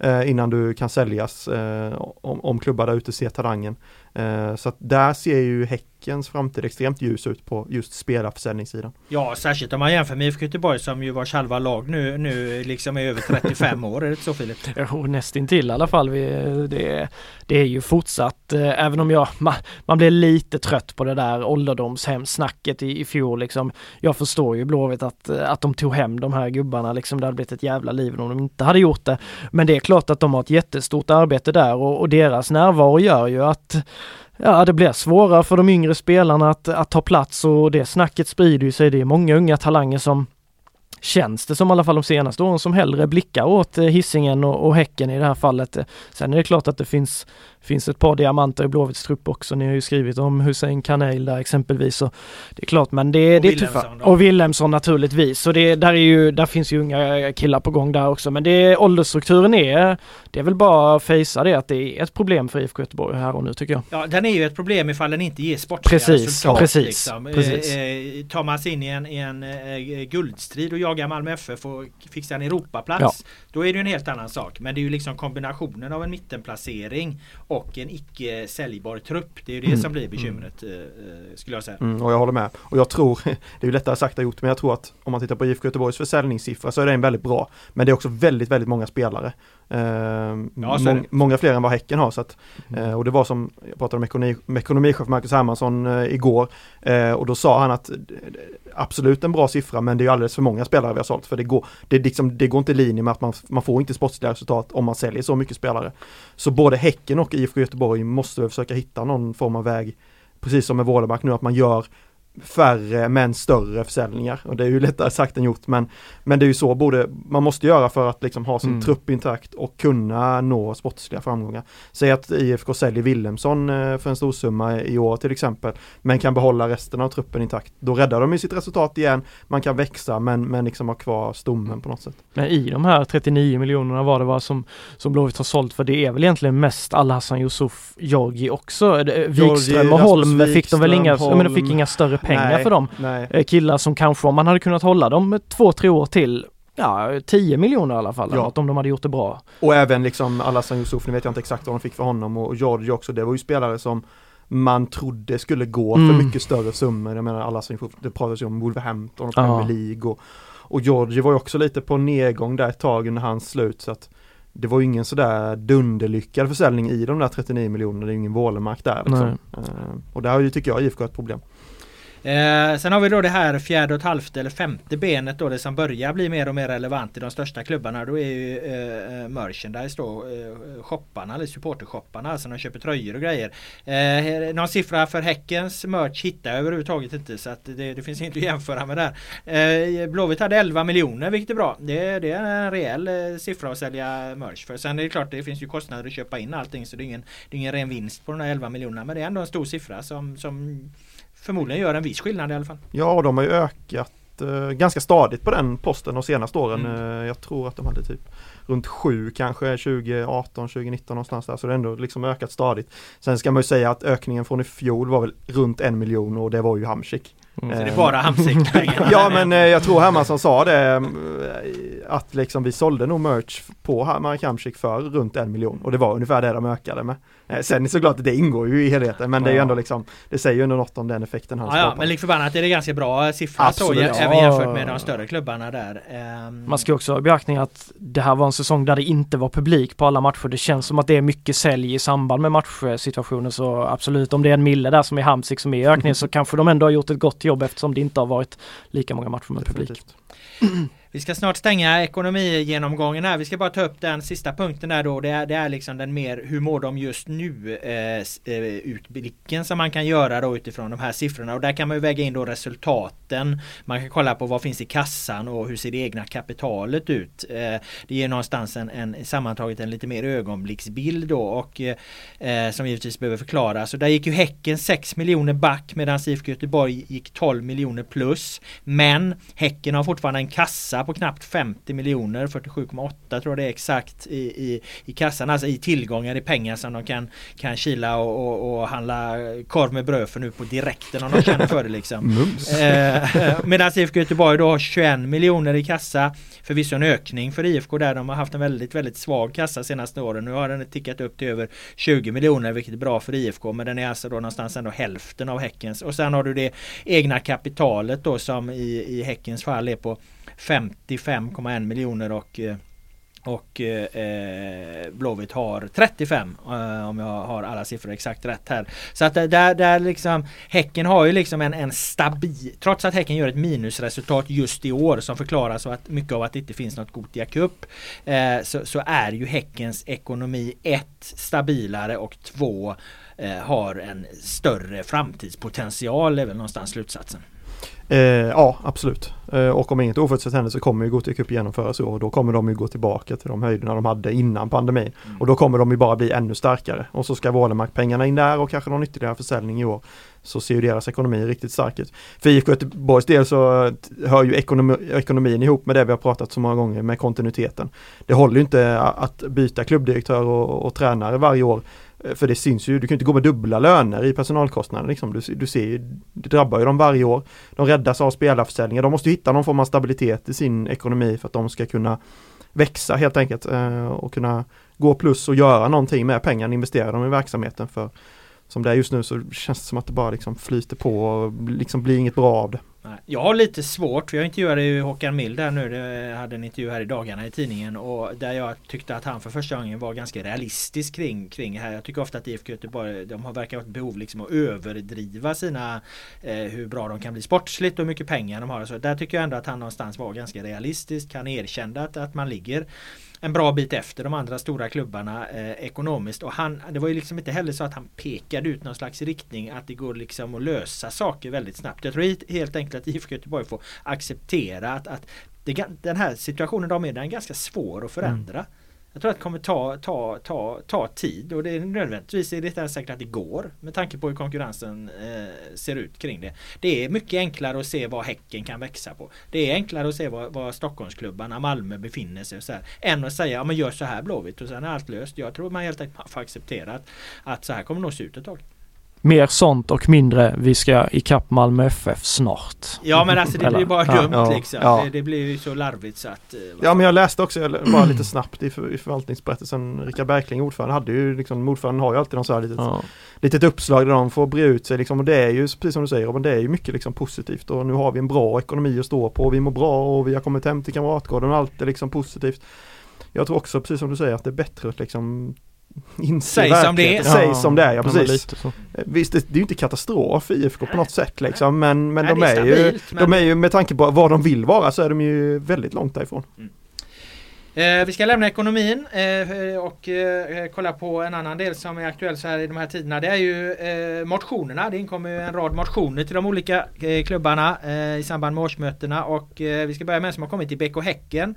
eh, innan du kan säljas eh, om, om klubbar där ute ser talangen. Eh, så att där ser ju Häckens framtid extremt ljus ut på just spelarförsäljningssidan. Ja, särskilt om man jämför med IFK Göteborg som ju vars halva lag nu, nu liksom är över 35 år. Är det så Filip? [laughs] Jo, nästintill i alla fall. Vi, det, det är ju fortsatt, eh, även om jag, man, man blir lite trött på det där ålderdomshemsnacket i, i fjol liksom. Jag förstår ju Blåvitt att, eh, att de tog hem de här gubbarna liksom. Det hade blivit ett jävla liv om de inte hade gjort det. Men det är klart att de har ett jättestort arbete där och, och deras närvaro gör ju att Ja, det blir svårare för de yngre spelarna att, att ta plats och det snacket sprider ju sig. Det är många unga talanger som känns det som i alla fall de senaste åren som hellre blickar åt eh, hissingen Hisingen och, och Häcken i det här fallet. Sen är det klart att det finns, finns ett par diamanter i Blåvitts trupp också. Ni har ju skrivit om Hussein Kanel där exempelvis. Så det är klart, men det, Och det är tuffa. Och Wilhelmsson naturligtvis. Så det, där, är ju, där finns ju unga killar på gång där också. Men det, åldersstrukturen är, det är väl bara att fejsa det att det är ett problem för IFK Göteborg här och nu tycker jag. Ja, den är ju ett problem ifall den inte ger sportsliga Precis, resultat. precis, liksom. precis. Eh, eh, tar man sig in i en, i en eh, guldstrid och jagar Malmö FF och fixar en Europaplats. Ja. Då är det ju en helt annan sak. Men det är ju liksom kombinationen av en mittenplacering och en icke säljbar trupp. Det är ju det Mm. som blir bekymret eh, eh, skulle jag säga. Mm, och jag håller med. Och jag tror, [laughs] det är ju lättare sagt än gjort, men jag tror att om man tittar på IFK Göteborgs försäljningssiffra så är den väldigt bra. Men det är också väldigt, väldigt många spelare. Ehm, Ja, det. många fler än vad Häcken har. Så att, eh, och det var som, jag pratade med, ekonomi, med ekonomichef Marcus Hermansson eh, igår. Eh, och då sa han att eh, absolut en bra siffra men det är alldeles för många spelare vi har sålt. För det går, det, liksom, det går inte i linje med att man, man får inte sportsliga resultat om man säljer så mycket spelare. Så både Häcken och IFK Göteborg måste försöka hitta någon form av väg, precis som med Vålemark nu, att man gör färre men större försäljningar. Och det är ju lättare sagt än gjort men, men det är ju så borde, man måste göra för att liksom ha sin Mm. trupp intakt och kunna nå sportsliga framgångar. Säg att IFK säljer Wilhelmsson eh, för en stor summa i år till exempel men kan behålla resten av truppen intakt. Då räddar de ju sitt resultat igen, man kan växa men, men liksom ha kvar stommen på något sätt. Men i de här 39 miljonerna var det vad som, som Blåvitt har sålt för det är väl egentligen mest Al-Hassan Yusuf Georgi också. Wikström och Holm fick de väl inga, Wikström, jag menar, fick Holm. inga större pengar Nej, för dem. Nej. Eh, Killar som kanske om man hade kunnat hålla dem två, tre år till Ja, 10 miljoner i alla fall, Ja. om de hade gjort det bra. Och även liksom Alassan Yusuf, nu vet jag inte exakt vad de fick för honom och Georgie också, det var ju spelare som man trodde skulle gå Mm. för mycket större summor. Jag menar Alassan Yusuf, det pratades ju om Wolverhampton och Ja. Premier League och, och Georgie var ju också lite på nedgång där ett tag under hans slut så att det var ju ingen sådär dunderlyckad försäljning i de där 39 miljonerna, det är ju ingen Wålemark där liksom. Eh, Och där har ju, tycker jag, IFK ett problem. Eh, sen har vi då det här fjärde och ett halvt eller femte benet då det som börjar bli mer och mer relevant i de största klubbarna. Då är ju eh, eh merchandise då eh, shopparna eller supportershopparna alltså de köper tröjor och grejer. Eh, någon siffra för Häckens merch hittar jag överhuvudtaget inte så att det, det finns [laughs] inte att jämföra med där. Eh, Blåvitt hade 11 miljoner vilket är bra. Det, det är en rejäl eh, siffra att sälja merch för. Sen är det klart det finns ju kostnader att köpa in allting så det är ingen, det är ingen ren vinst på de här 11 miljonerna men det är ändå en stor siffra som, som förmodligen gör en viss skillnad i alla fall. Ja, och de har ju ökat eh, ganska stadigt på den posten de senaste åren. Mm. Eh, jag tror att de hade typ runt 7 kanske 2018, 2019 någonstans där. Så det har ändå liksom ökat stadigt. Sen ska man ju säga att ökningen från i fjol var väl runt en miljon och det var ju Hamsik. Så det är Eh, bara Hamsik. [laughs] Ja men jag tror Hermansson sa det att liksom vi sålde nog merch på Mark Hamsik för runt en miljon och det var ungefär det de ökade med. Eh, Sen såklart att det ingår ju i helheten men det är ju Ja. ändå liksom Det säger ju ändå något om den effekten han Ja, ja, skapar. men lik förbannat är det ganska bra siffra så, jä- även Ja. jämfört med de större klubbarna där. Ehm, Man ska också ha i beaktning att det här var en säsong där det inte var publik på alla matcher. Det känns som att det är mycket sälj i samband med matchsituationer så absolut om det är en mille där som är Hamsik som är i ökning så [laughs] kanske de ändå har gjort ett gott jobb eftersom det inte har varit lika många matcher med publik. Vi ska snart stänga ekonomigenomgången här. Vi ska bara ta upp den sista punkten där då. Det är, det är liksom den mer hur mår de just nu eh, eh, utblicken som man kan göra då utifrån de här siffrorna. Och där kan man ju väga in då resultaten. Man kan kolla på vad finns i kassan och hur ser det egna kapitalet ut. Eh, det ger någonstans en, en sammantaget en lite mer ögonblicksbild då och eh, som givetvis behöver förklaras. Så där gick ju Häcken 6 miljoner back medan IFK Göteborg gick 12 miljoner plus. Men Häcken har fortfarande en kassa på knappt 50 miljoner, 47,8 tror jag det är exakt i, i, i kassan, alltså i tillgångar i pengar som de kan, kan kila och, och, och handla korv med bröd för nu på direkten om de känner för det liksom. [laughs] Mums. Eh, Medan IFK Göteborg då har 21 miljoner i kassa. Förvisso en ökning för IFK där de har haft en väldigt väldigt svag kassa senaste åren. Nu har den tickat upp till över 20 miljoner vilket är bra för IFK men den är alltså då någonstans ändå hälften av Häckens. Och sen har du det egna kapitalet då som i, i Häckens fall är på 55,1 miljoner och eh, och eh, eh, Blåvitt har 35 eh, om jag har alla siffror exakt rätt här. Så att där, där liksom Häcken har ju liksom en, en stabil, trots att Häcken gör ett minusresultat just i år som förklaras av att mycket av att det inte finns något Gothia Cup. Eh, så, så är ju Häckens ekonomi ett stabilare och två eh, har en större framtidspotential är väl någonstans slutsatsen. Eh, ja, absolut. Eh, och om inget oförutsett händer så kommer ju Gothia Cup genomföras och då kommer de ju gå tillbaka till de höjderna de hade innan pandemin. Och då kommer de ju bara bli ännu starkare. Och så ska Wålemark-pengarna in där och kanske någon ytterligare försäljning i år. Så ser ju deras ekonomi riktigt stark ut. För IFK Göteborgs del så t- hör ju ekonomi, ekonomin ihop med det vi har pratat så många gånger med kontinuiteten. Det håller ju inte att byta klubbdirektör och, och tränare varje år. Eh, för det syns ju, du kan ju inte gå med dubbla löner i personalkostnader liksom. Du, du ser ju, det drabbar ju dem varje år. De räddas av spelarförsäljningar. De måste hitta någon form av stabilitet i sin ekonomi för att de ska kunna växa helt enkelt eh, och kunna gå plus och göra någonting med pengarna, investera dem i verksamheten för som det är just nu så känns det som att det bara liksom flyter på och liksom blir inget bra av det. Nej, Jag har lite svårt, för jag intervjuade ju Håkan Mild där nu, jag hade en intervju här i dagarna i tidningen och där jag tyckte att han för första gången var ganska realistisk kring, kring det här. Jag tycker ofta att IFK Göteborg, de har verkar ha ett behov liksom att överdriva sina eh, hur bra de kan bli sportsligt och hur mycket pengar de har. Så där tycker jag ändå att han någonstans var ganska realistisk. Han erkände att, att man ligger en bra bit efter de andra stora klubbarna eh, ekonomiskt och han, det var ju liksom inte heller så att han pekade ut någon slags riktning att det går liksom att lösa saker väldigt snabbt. Jag tror helt enkelt att IFK Göteborg får acceptera att, att det, den här situationen de är, den är ganska svår att förändra. Mm. Jag tror att det kommer ta, ta, ta, ta tid och det är nödvändigtvis är det inte säkert att det går med tanke på hur konkurrensen eh, ser ut kring det. Det är mycket enklare att se vad Häcken kan växa på. Det är enklare att se vad, vad Stockholmsklubbarna, Malmö befinner sig och så här, än att säga ja men gör så här Blåvitt och sen är allt löst. Jag tror man helt enkelt får acceptera att, att så här kommer det nog se ut ett tag. Mer sånt och mindre vi ska ikapp Malmö FF snart. Ja men alltså det blir ju bara dumt ja, liksom. Ja. Det, det, blir ju så larvigt så att... Eh, ja men jag läste också, bara lite snabbt i, för, i förvaltningsberättelsen, Rickard Berkling ordförande hade ju liksom, ordföranden har ju alltid någon så här litet, ja. litet uppslag där de får bre ut sig liksom och det är ju precis som du säger men det är ju mycket liksom positivt och nu har vi en bra ekonomi att stå på och vi mår bra och vi har kommit hem till Kamratgården och allt är liksom positivt. Jag tror också precis som du säger att det är bättre att liksom Säg som det är. Säg som det är, ja precis. Visst, det, det är ju inte katastrof IFK på något sätt liksom, men, men, Nej, de, är, är stabilt, ju, men... de är ju med tanke på vad de vill vara så är de ju väldigt långt därifrån. Mm. Eh, vi ska lämna ekonomin eh, och eh, kolla på en annan del som är aktuell så här i de här tiderna. Det är ju motionerna. Det inkommer en rad motioner till de olika klubbarna i samband med årsmötena och vi ska börja med en som har kommit till BK Häcken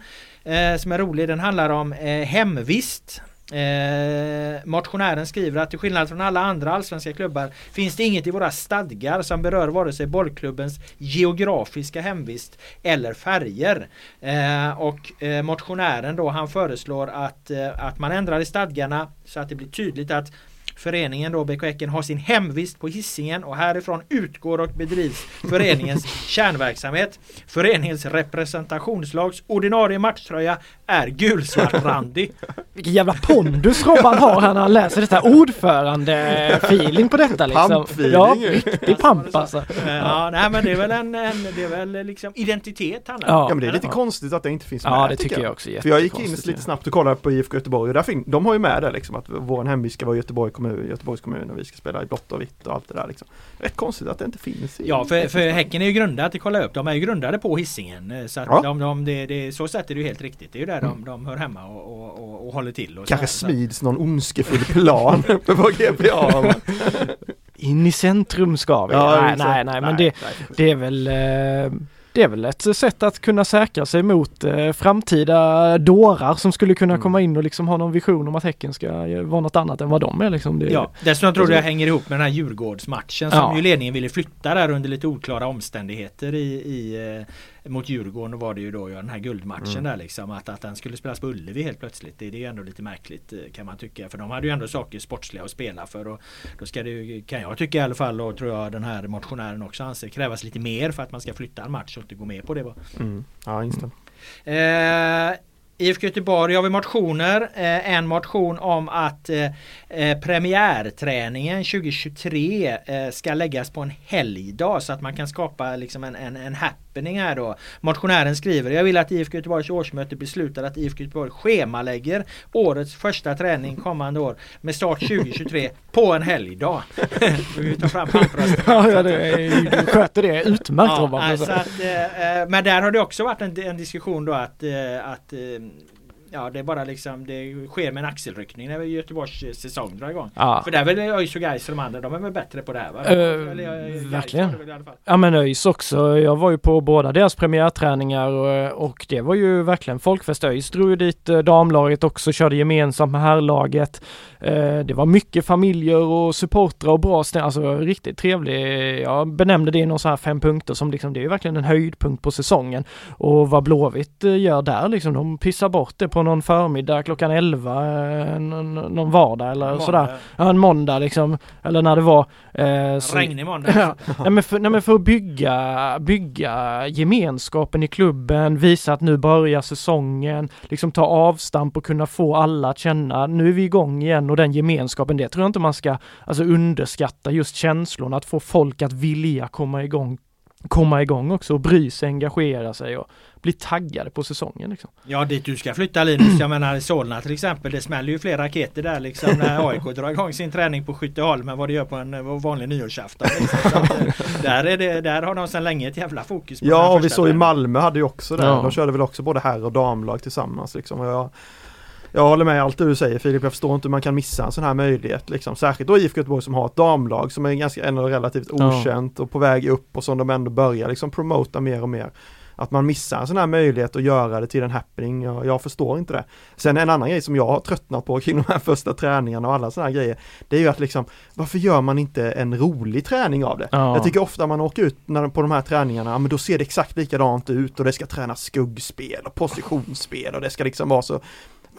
som är rolig. Den handlar om hemvist. Eh, motionären skriver att till skillnad från alla andra allsvenska klubbar finns det inget i våra stadgar som berör vare sig bollklubbens geografiska hemvist eller färger. Eh, och eh, motionären då han föreslår att, eh, att man ändrar i stadgarna så att det blir tydligt att Föreningen då BK Häcken har sin hemvist på hissingen och härifrån utgår och bedrivs föreningens [laughs] kärnverksamhet. Föreningens representationslags ordinarie matchtröja är gulsvartrandig. [laughs] Vilken jävla pondus Robban har när han läser detta ordförande-feeling på detta liksom. Pamp-feeling Ja, riktig pamp alltså. Ja, nej men det är väl en, en det är väl liksom identitet handlar ja. ja men det är lite konstigt att det inte finns med. Ja det tycker jag, jag också. För jag gick in lite snabbt och kollade på IFK Göteborg och där fin- de har ju med det liksom att vår hemvist ska vara Göteborg kommun, Göteborgs kommun och vi ska spela i blått och vitt och allt det där liksom. Rätt konstigt att det inte finns. I ja för, för Häcken är ju grundat, att kolla upp, de är ju grundade på hissingen. Så att ja. de, de, det, det, så sätt är det ju helt riktigt. Det är ju där mm. de, de hör hemma och, och, och, och håller till. Och Kanske så, smids någon ondskefull plan [laughs] på GPA. In i centrum ska vi. Ja, nej, nej, nej, men det, det är väl eh, det är väl ett sätt att kunna säkra sig mot eh, framtida dårar som skulle kunna mm. komma in och liksom ha någon vision om att Häcken ska vara något annat än vad de är. Liksom. Det, ja, dessutom tror jag det hänger ihop med den här Djurgårdsmatchen som ja. ju ledningen ville flytta där under lite oklara omständigheter i, i eh, mot Djurgården var det ju då ja, den här guldmatchen mm. där liksom att, att den skulle spelas på Ullevi helt plötsligt. Det, det är ju ändå lite märkligt eh, kan man tycka. För de hade ju ändå saker sportsliga att spela för. Och då ska det ju, kan jag tycka i alla fall och tror jag den här motionären också anser krävas lite mer för att man ska flytta en match och inte gå med på det. Mm. Ja, instämmer. Eh, IFK Göteborg har vi motioner. Eh, en motion om att eh, eh premiärträningen 2023 eh, ska läggas på en helgdag så att man kan skapa liksom en, en, en happening här då. Motionären skriver Jag vill att IFK Göteborgs årsmöte beslutar att IFK Göteborg schemalägger årets första träning kommande år med start 2023 på en helgdag. [laughs] vi tar fram [laughs] ja, det är, du sköter det utmärkt ja, Robban. Alltså att, eh, men där har det också varit en, en diskussion då att, att Ja det är bara liksom Det sker med en axelryckning när Göteborgs säsong drar igång. Ja. För där är väl ÖIS och Gais och de andra De är väl bättre på det här va? Uh, Eller, verkligen. Ja men ÖIS också. Jag var ju på båda deras premiärträningar och, och det var ju verkligen folkfest. ÖIS drog ju dit eh, damlaget också. Körde gemensamt med herrlaget. Det var mycket familjer och supportrar och bra stämning. Alltså riktigt trevlig. Jag benämnde det i någon så här fem punkter som liksom det är verkligen en höjdpunkt på säsongen. Och vad Blåvitt gör där liksom. De pissar bort det på på någon förmiddag klockan 11 eh, någon, någon vardag eller måndag. sådär. Ja, en måndag liksom. Eller när det var. Eh, så, Regnig måndag. [laughs] ja, nej, men för, nej men för att bygga, bygga gemenskapen i klubben, visa att nu börjar säsongen, liksom ta avstamp och kunna få alla att känna nu är vi igång igen och den gemenskapen, det tror jag inte man ska alltså underskatta just känslorna, att få folk att vilja komma igång komma igång också och bry sig, engagera sig och bli taggade på säsongen. Liksom. Ja dit du ska flytta Linus, jag menar i Solna till exempel, det smäller ju fler raketer där liksom när AIK drar igång sin träning på Skytteholm än vad det gör på en vanlig nyårsafton. Liksom. Eh, där, är det, där har de sedan länge ett jävla fokus. På ja och vi såg i Malmö hade ju också det, ja. de körde väl också både herr och damlag tillsammans liksom. Och jag, Jag håller med allt det du säger Filip, jag förstår inte hur man kan missa en sån här möjlighet liksom. Särskilt då IFK Göteborg som har ett damlag som är ganska ändå relativt okänt och på väg upp och som de ändå börjar liksom promota mer och mer. Att man missar en sån här möjlighet att göra det till en happening, jag, jag förstår inte det. Sen en annan grej som jag har tröttnat på [laughs] kring de här första träningarna och alla såna här grejer, det är ju att liksom, varför gör man inte en rolig träning av det? Ja. Jag tycker ofta man åker ut när, på de här träningarna, men då ser det exakt likadant ut och det ska tränas skuggspel och positionsspel och det ska liksom vara så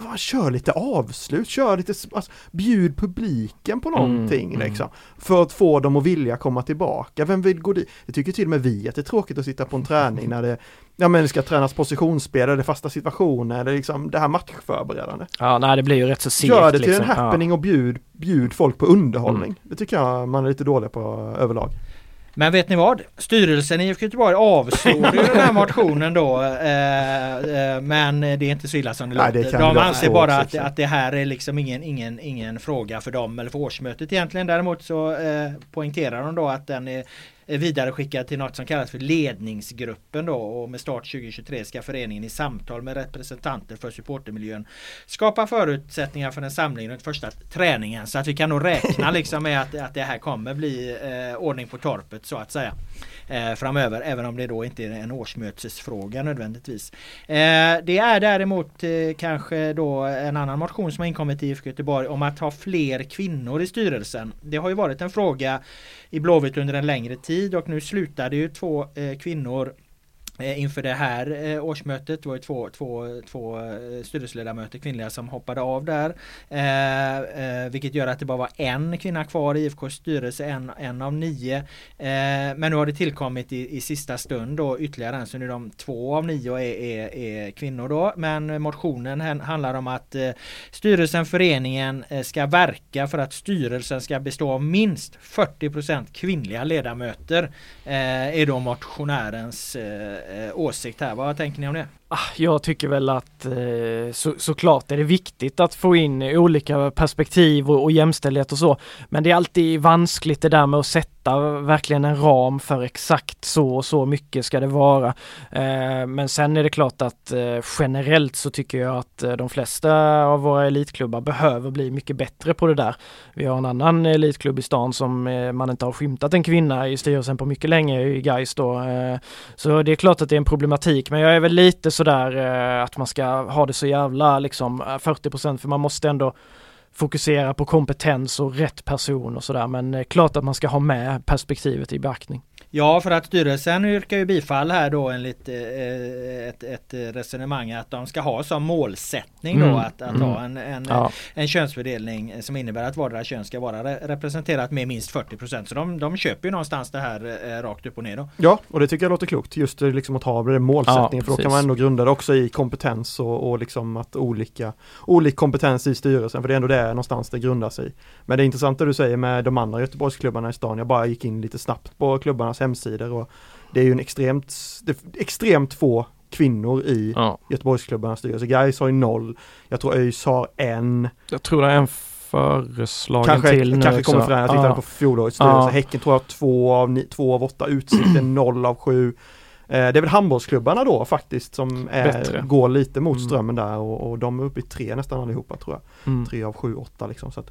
man kör lite avslut, kör lite, alltså, bjud publiken på någonting mm. liksom. För att få dem att vilja komma tillbaka. Vem vill gå dit? Det tycker till och med vi att det är tråkigt att sitta på en träning när det, ja men det ska tränas positionsspel eller fasta situationer eller liksom det här matchförberedande. Ja, nej det blir ju rätt så segt. Gör det till liksom. en happening och bjud, bjud folk på underhållning. Det tycker jag man är lite dålig på överlag. Men vet ni vad? Styrelsen i IFK Göteborg avslog ju den här motionen då. Eh, eh, men det är inte så illa som det låter. De anser bara att, att det här är liksom ingen, ingen, ingen fråga för dem eller för årsmötet egentligen. Däremot så eh, poängterar de då att den är vidareskickad till något som kallas för ledningsgruppen då. Och med start 2023 ska föreningen i samtal med representanter för supportermiljön skapa förutsättningar för en samling runt första träningen. Så att vi kan nog räkna [laughs] liksom med att, att det här kommer bli eh, ordning på torpet så att säga eh, framöver även om det då inte är en årsmötesfråga nödvändigtvis. Eh, det är däremot eh, kanske då en annan motion som har inkommit i IFK Göteborg om att ha fler kvinnor i styrelsen. Det har ju varit en fråga i Blåvitt under en längre tid och nu slutade ju två eh, kvinnor Eh, inför det här eh, årsmötet. Det var ju två, två, två eh, styrelseledamöter kvinnliga som hoppade av där. Eh, eh, vilket gör att det bara var en kvinna kvar i IFKs styrelse, en, en av nio. Eh, men nu har det tillkommit i, i sista stund då ytterligare en så nu är de två av nio är, är, är kvinnor då. Men motionen handlar om att eh, styrelsen, föreningen ska verka för att styrelsen ska bestå av minst 40% kvinnliga ledamöter. Eh, är då motionärens eh, Eh, åsikt här. Vad tänker ni om det? Ah, jag tycker väl att eh, så, såklart är det viktigt att få in olika perspektiv och, och jämställdhet och så. Men det är alltid vanskligt det där med att sätta verkligen en ram för exakt så och så mycket ska det vara. Eh, men sen är det klart att eh, generellt så tycker jag att de flesta av våra elitklubbar behöver bli mycket bättre på det där. Vi har en annan elitklubb i stan som man inte har skymtat en kvinna i styrelsen på mycket länge i Gais då. Så det är klart att det är en problematik men jag är väl lite sådär eh, att man ska ha det så jävla liksom eh, 40% för man måste ändå fokusera på kompetens och rätt person och sådär men eh, klart att man ska ha med perspektivet i beaktning. Ja, för att styrelsen yrkar ju bifall här då enligt eh, ett, ett resonemang att de ska ha som målsättning då Mm, att, att mm. ha en, en, Ja. en könsfördelning som innebär att vardera kön ska vara re- representerat med minst 40% Så de, de köper ju någonstans det här eh, rakt upp och ner då. Ja, och det tycker jag låter klokt. Just det, liksom att ha det målsättningen. Ja, för då kan man ändå grunda det också i kompetens och, och liksom att olika, olik kompetens i styrelsen. För det är ändå det någonstans det grundar sig. Men det är intressant det du säger med de andra Göteborgsklubbarna i stan. Jag bara gick in lite snabbt på klubbarnas hemsidor och det är ju en extremt, det är extremt få kvinnor i Ja. Göteborgsklubbarnas styrelse. Gais har ju noll. Jag tror ÖIS har en. Jag tror det är en föreslagen Kanske, till nu kanske också. kommer fram. Jag tittade Ja. på fjolårets styrelse. Ja. Häcken tror jag har två av, ni, två av åtta. Utsikten [clears throat] noll av sju. Eh, Det är väl handbollsklubbarna då faktiskt som är, Bättre. går lite mot Mm. strömmen där och, och de är uppe i tre nästan allihopa tror jag. Mm. Tre av sju, åtta liksom. Så att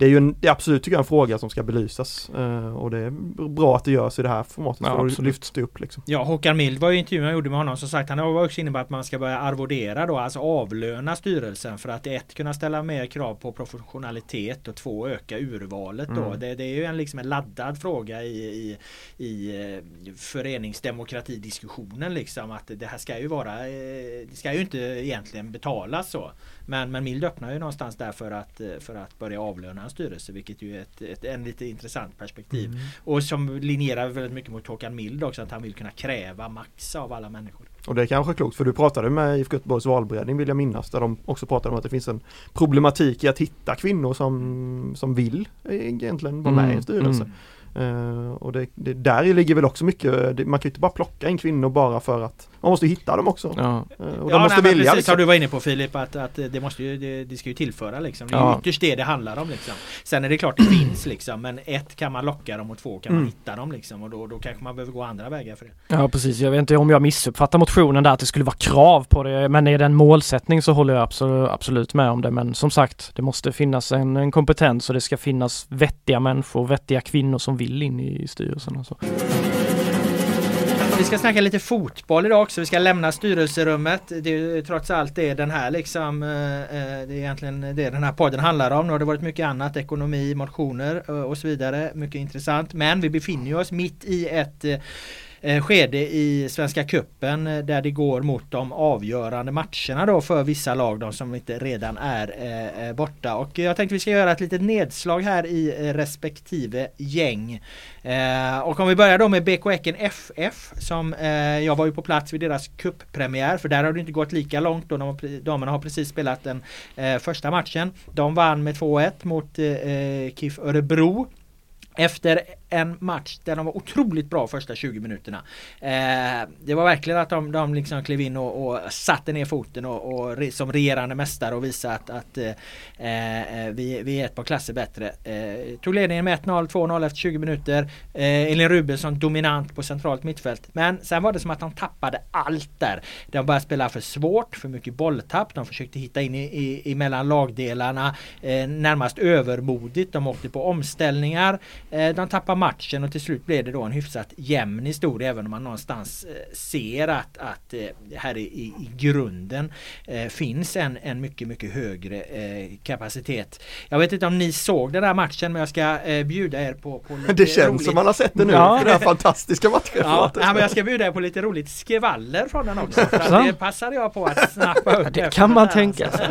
det är ju en, det är absolut tycker jag en fråga som ska belysas eh, och det är bra att det görs i det här formatet. Ja, för då lyfts det upp liksom. Ja, Håkan Mild var ju intervjun jag gjorde med honom som sagt han var också inne på att man ska börja arvodera då, alltså avlöna styrelsen för att ett kunna ställa mer krav på professionalitet och två öka urvalet då. Mm. Det, det är ju en, liksom en laddad fråga i, i, i eh, föreningsdemokratidiskussionen liksom att det här ska ju vara eh, det ska ju inte egentligen betalas så. Men, men Mild öppnar ju någonstans där för att, eh, för att börja avlöna en styrelse vilket ju är ett, ett, en lite intressant perspektiv. Och som linjerar väldigt mycket mot Håkan Mild också att han vill kunna kräva max av alla människor. Och det är kanske klokt för du pratade med IFK Göteborgs valberedning vill jag minnas där de också pratade om att det finns en problematik i att hitta kvinnor som, som vill egentligen vara med i en Mm, styrelse. mm. Uh, och det, det, där ligger väl också mycket, det, man kan ju inte bara plocka in kvinnor bara för att man måste hitta dem också. Ja. Uh, och ja, de måste nej, vilja. precis Liksom. som du var inne på Filip att, att det måste ju det, det ska ju tillföra liksom. Det är Ja. ytterst det det handlar om liksom. Sen är det klart det finns liksom men ett kan man locka dem och två kan man Mm. hitta dem liksom och då, då kanske man behöver gå andra vägar för det. Ja precis, jag vet inte om jag missuppfattar motionen där att det skulle vara krav på det men är det en målsättning så håller jag absolut, absolut med om det men som sagt det måste finnas en, en kompetens och det ska finnas vettiga människor, vettiga kvinnor som vill in i styrelsen och så. Vi ska snacka lite fotboll idag också. Vi ska lämna styrelserummet. Det är ju trots allt det den här liksom eh, eh, Det är egentligen det den här podden handlar om. Nu har det varit mycket annat. Ekonomi, motioner eh, och så vidare. Mycket intressant. Men vi befinner oss mitt i ett eh, skede i Svenska Cupen eh, där det går mot de avgörande matcherna då för vissa lag, de som inte redan är eh, eh borta. Och jag tänkte vi ska göra ett litet nedslag här i eh, respektive gäng. Eh, och om vi börjar då med BK Häcken FF som jag var ju på plats vid deras cuppremiär för där har det inte gått lika långt då. De, damerna har precis spelat den första matchen. De vann med 2-1 mot KIF Örebro. Efter en match där de var otroligt bra första 20 minuterna. Eh, det var verkligen att de, de liksom klev in och, och satte ner foten och, och re, som regerande mästare och visade att, att eh, eh vi, vi är ett par klasser bättre. Eh, tog ledningen med 1-0, 2-0 efter 20 minuter. Eh, Elin Rubensson dominant på centralt mittfält. Men sen var det som att de tappade allt där. De började spela för svårt, för mycket bolltapp. De försökte hitta in i, i, i mellan lagdelarna. Eh, närmast övermodigt. De åkte på omställningar. Eh, de tappade matchen och till slut blev det då en hyfsat jämn historia även om man någonstans eh, ser att, att eh, här i, i, grunden eh, finns en, en mycket mycket högre eh, kapacitet. Jag vet inte om ni såg den här matchen men jag ska eh, bjuda er på, på [laughs] lite Det känns roligt. som man har sett det nu, Ja. det här fantastiska Ja, matchreferatet. nej, men jag ska bjuda er på lite roligt skvaller från den också. För Så. att det passade jag på att snappa upp. Det kan man den tänka Så- sig.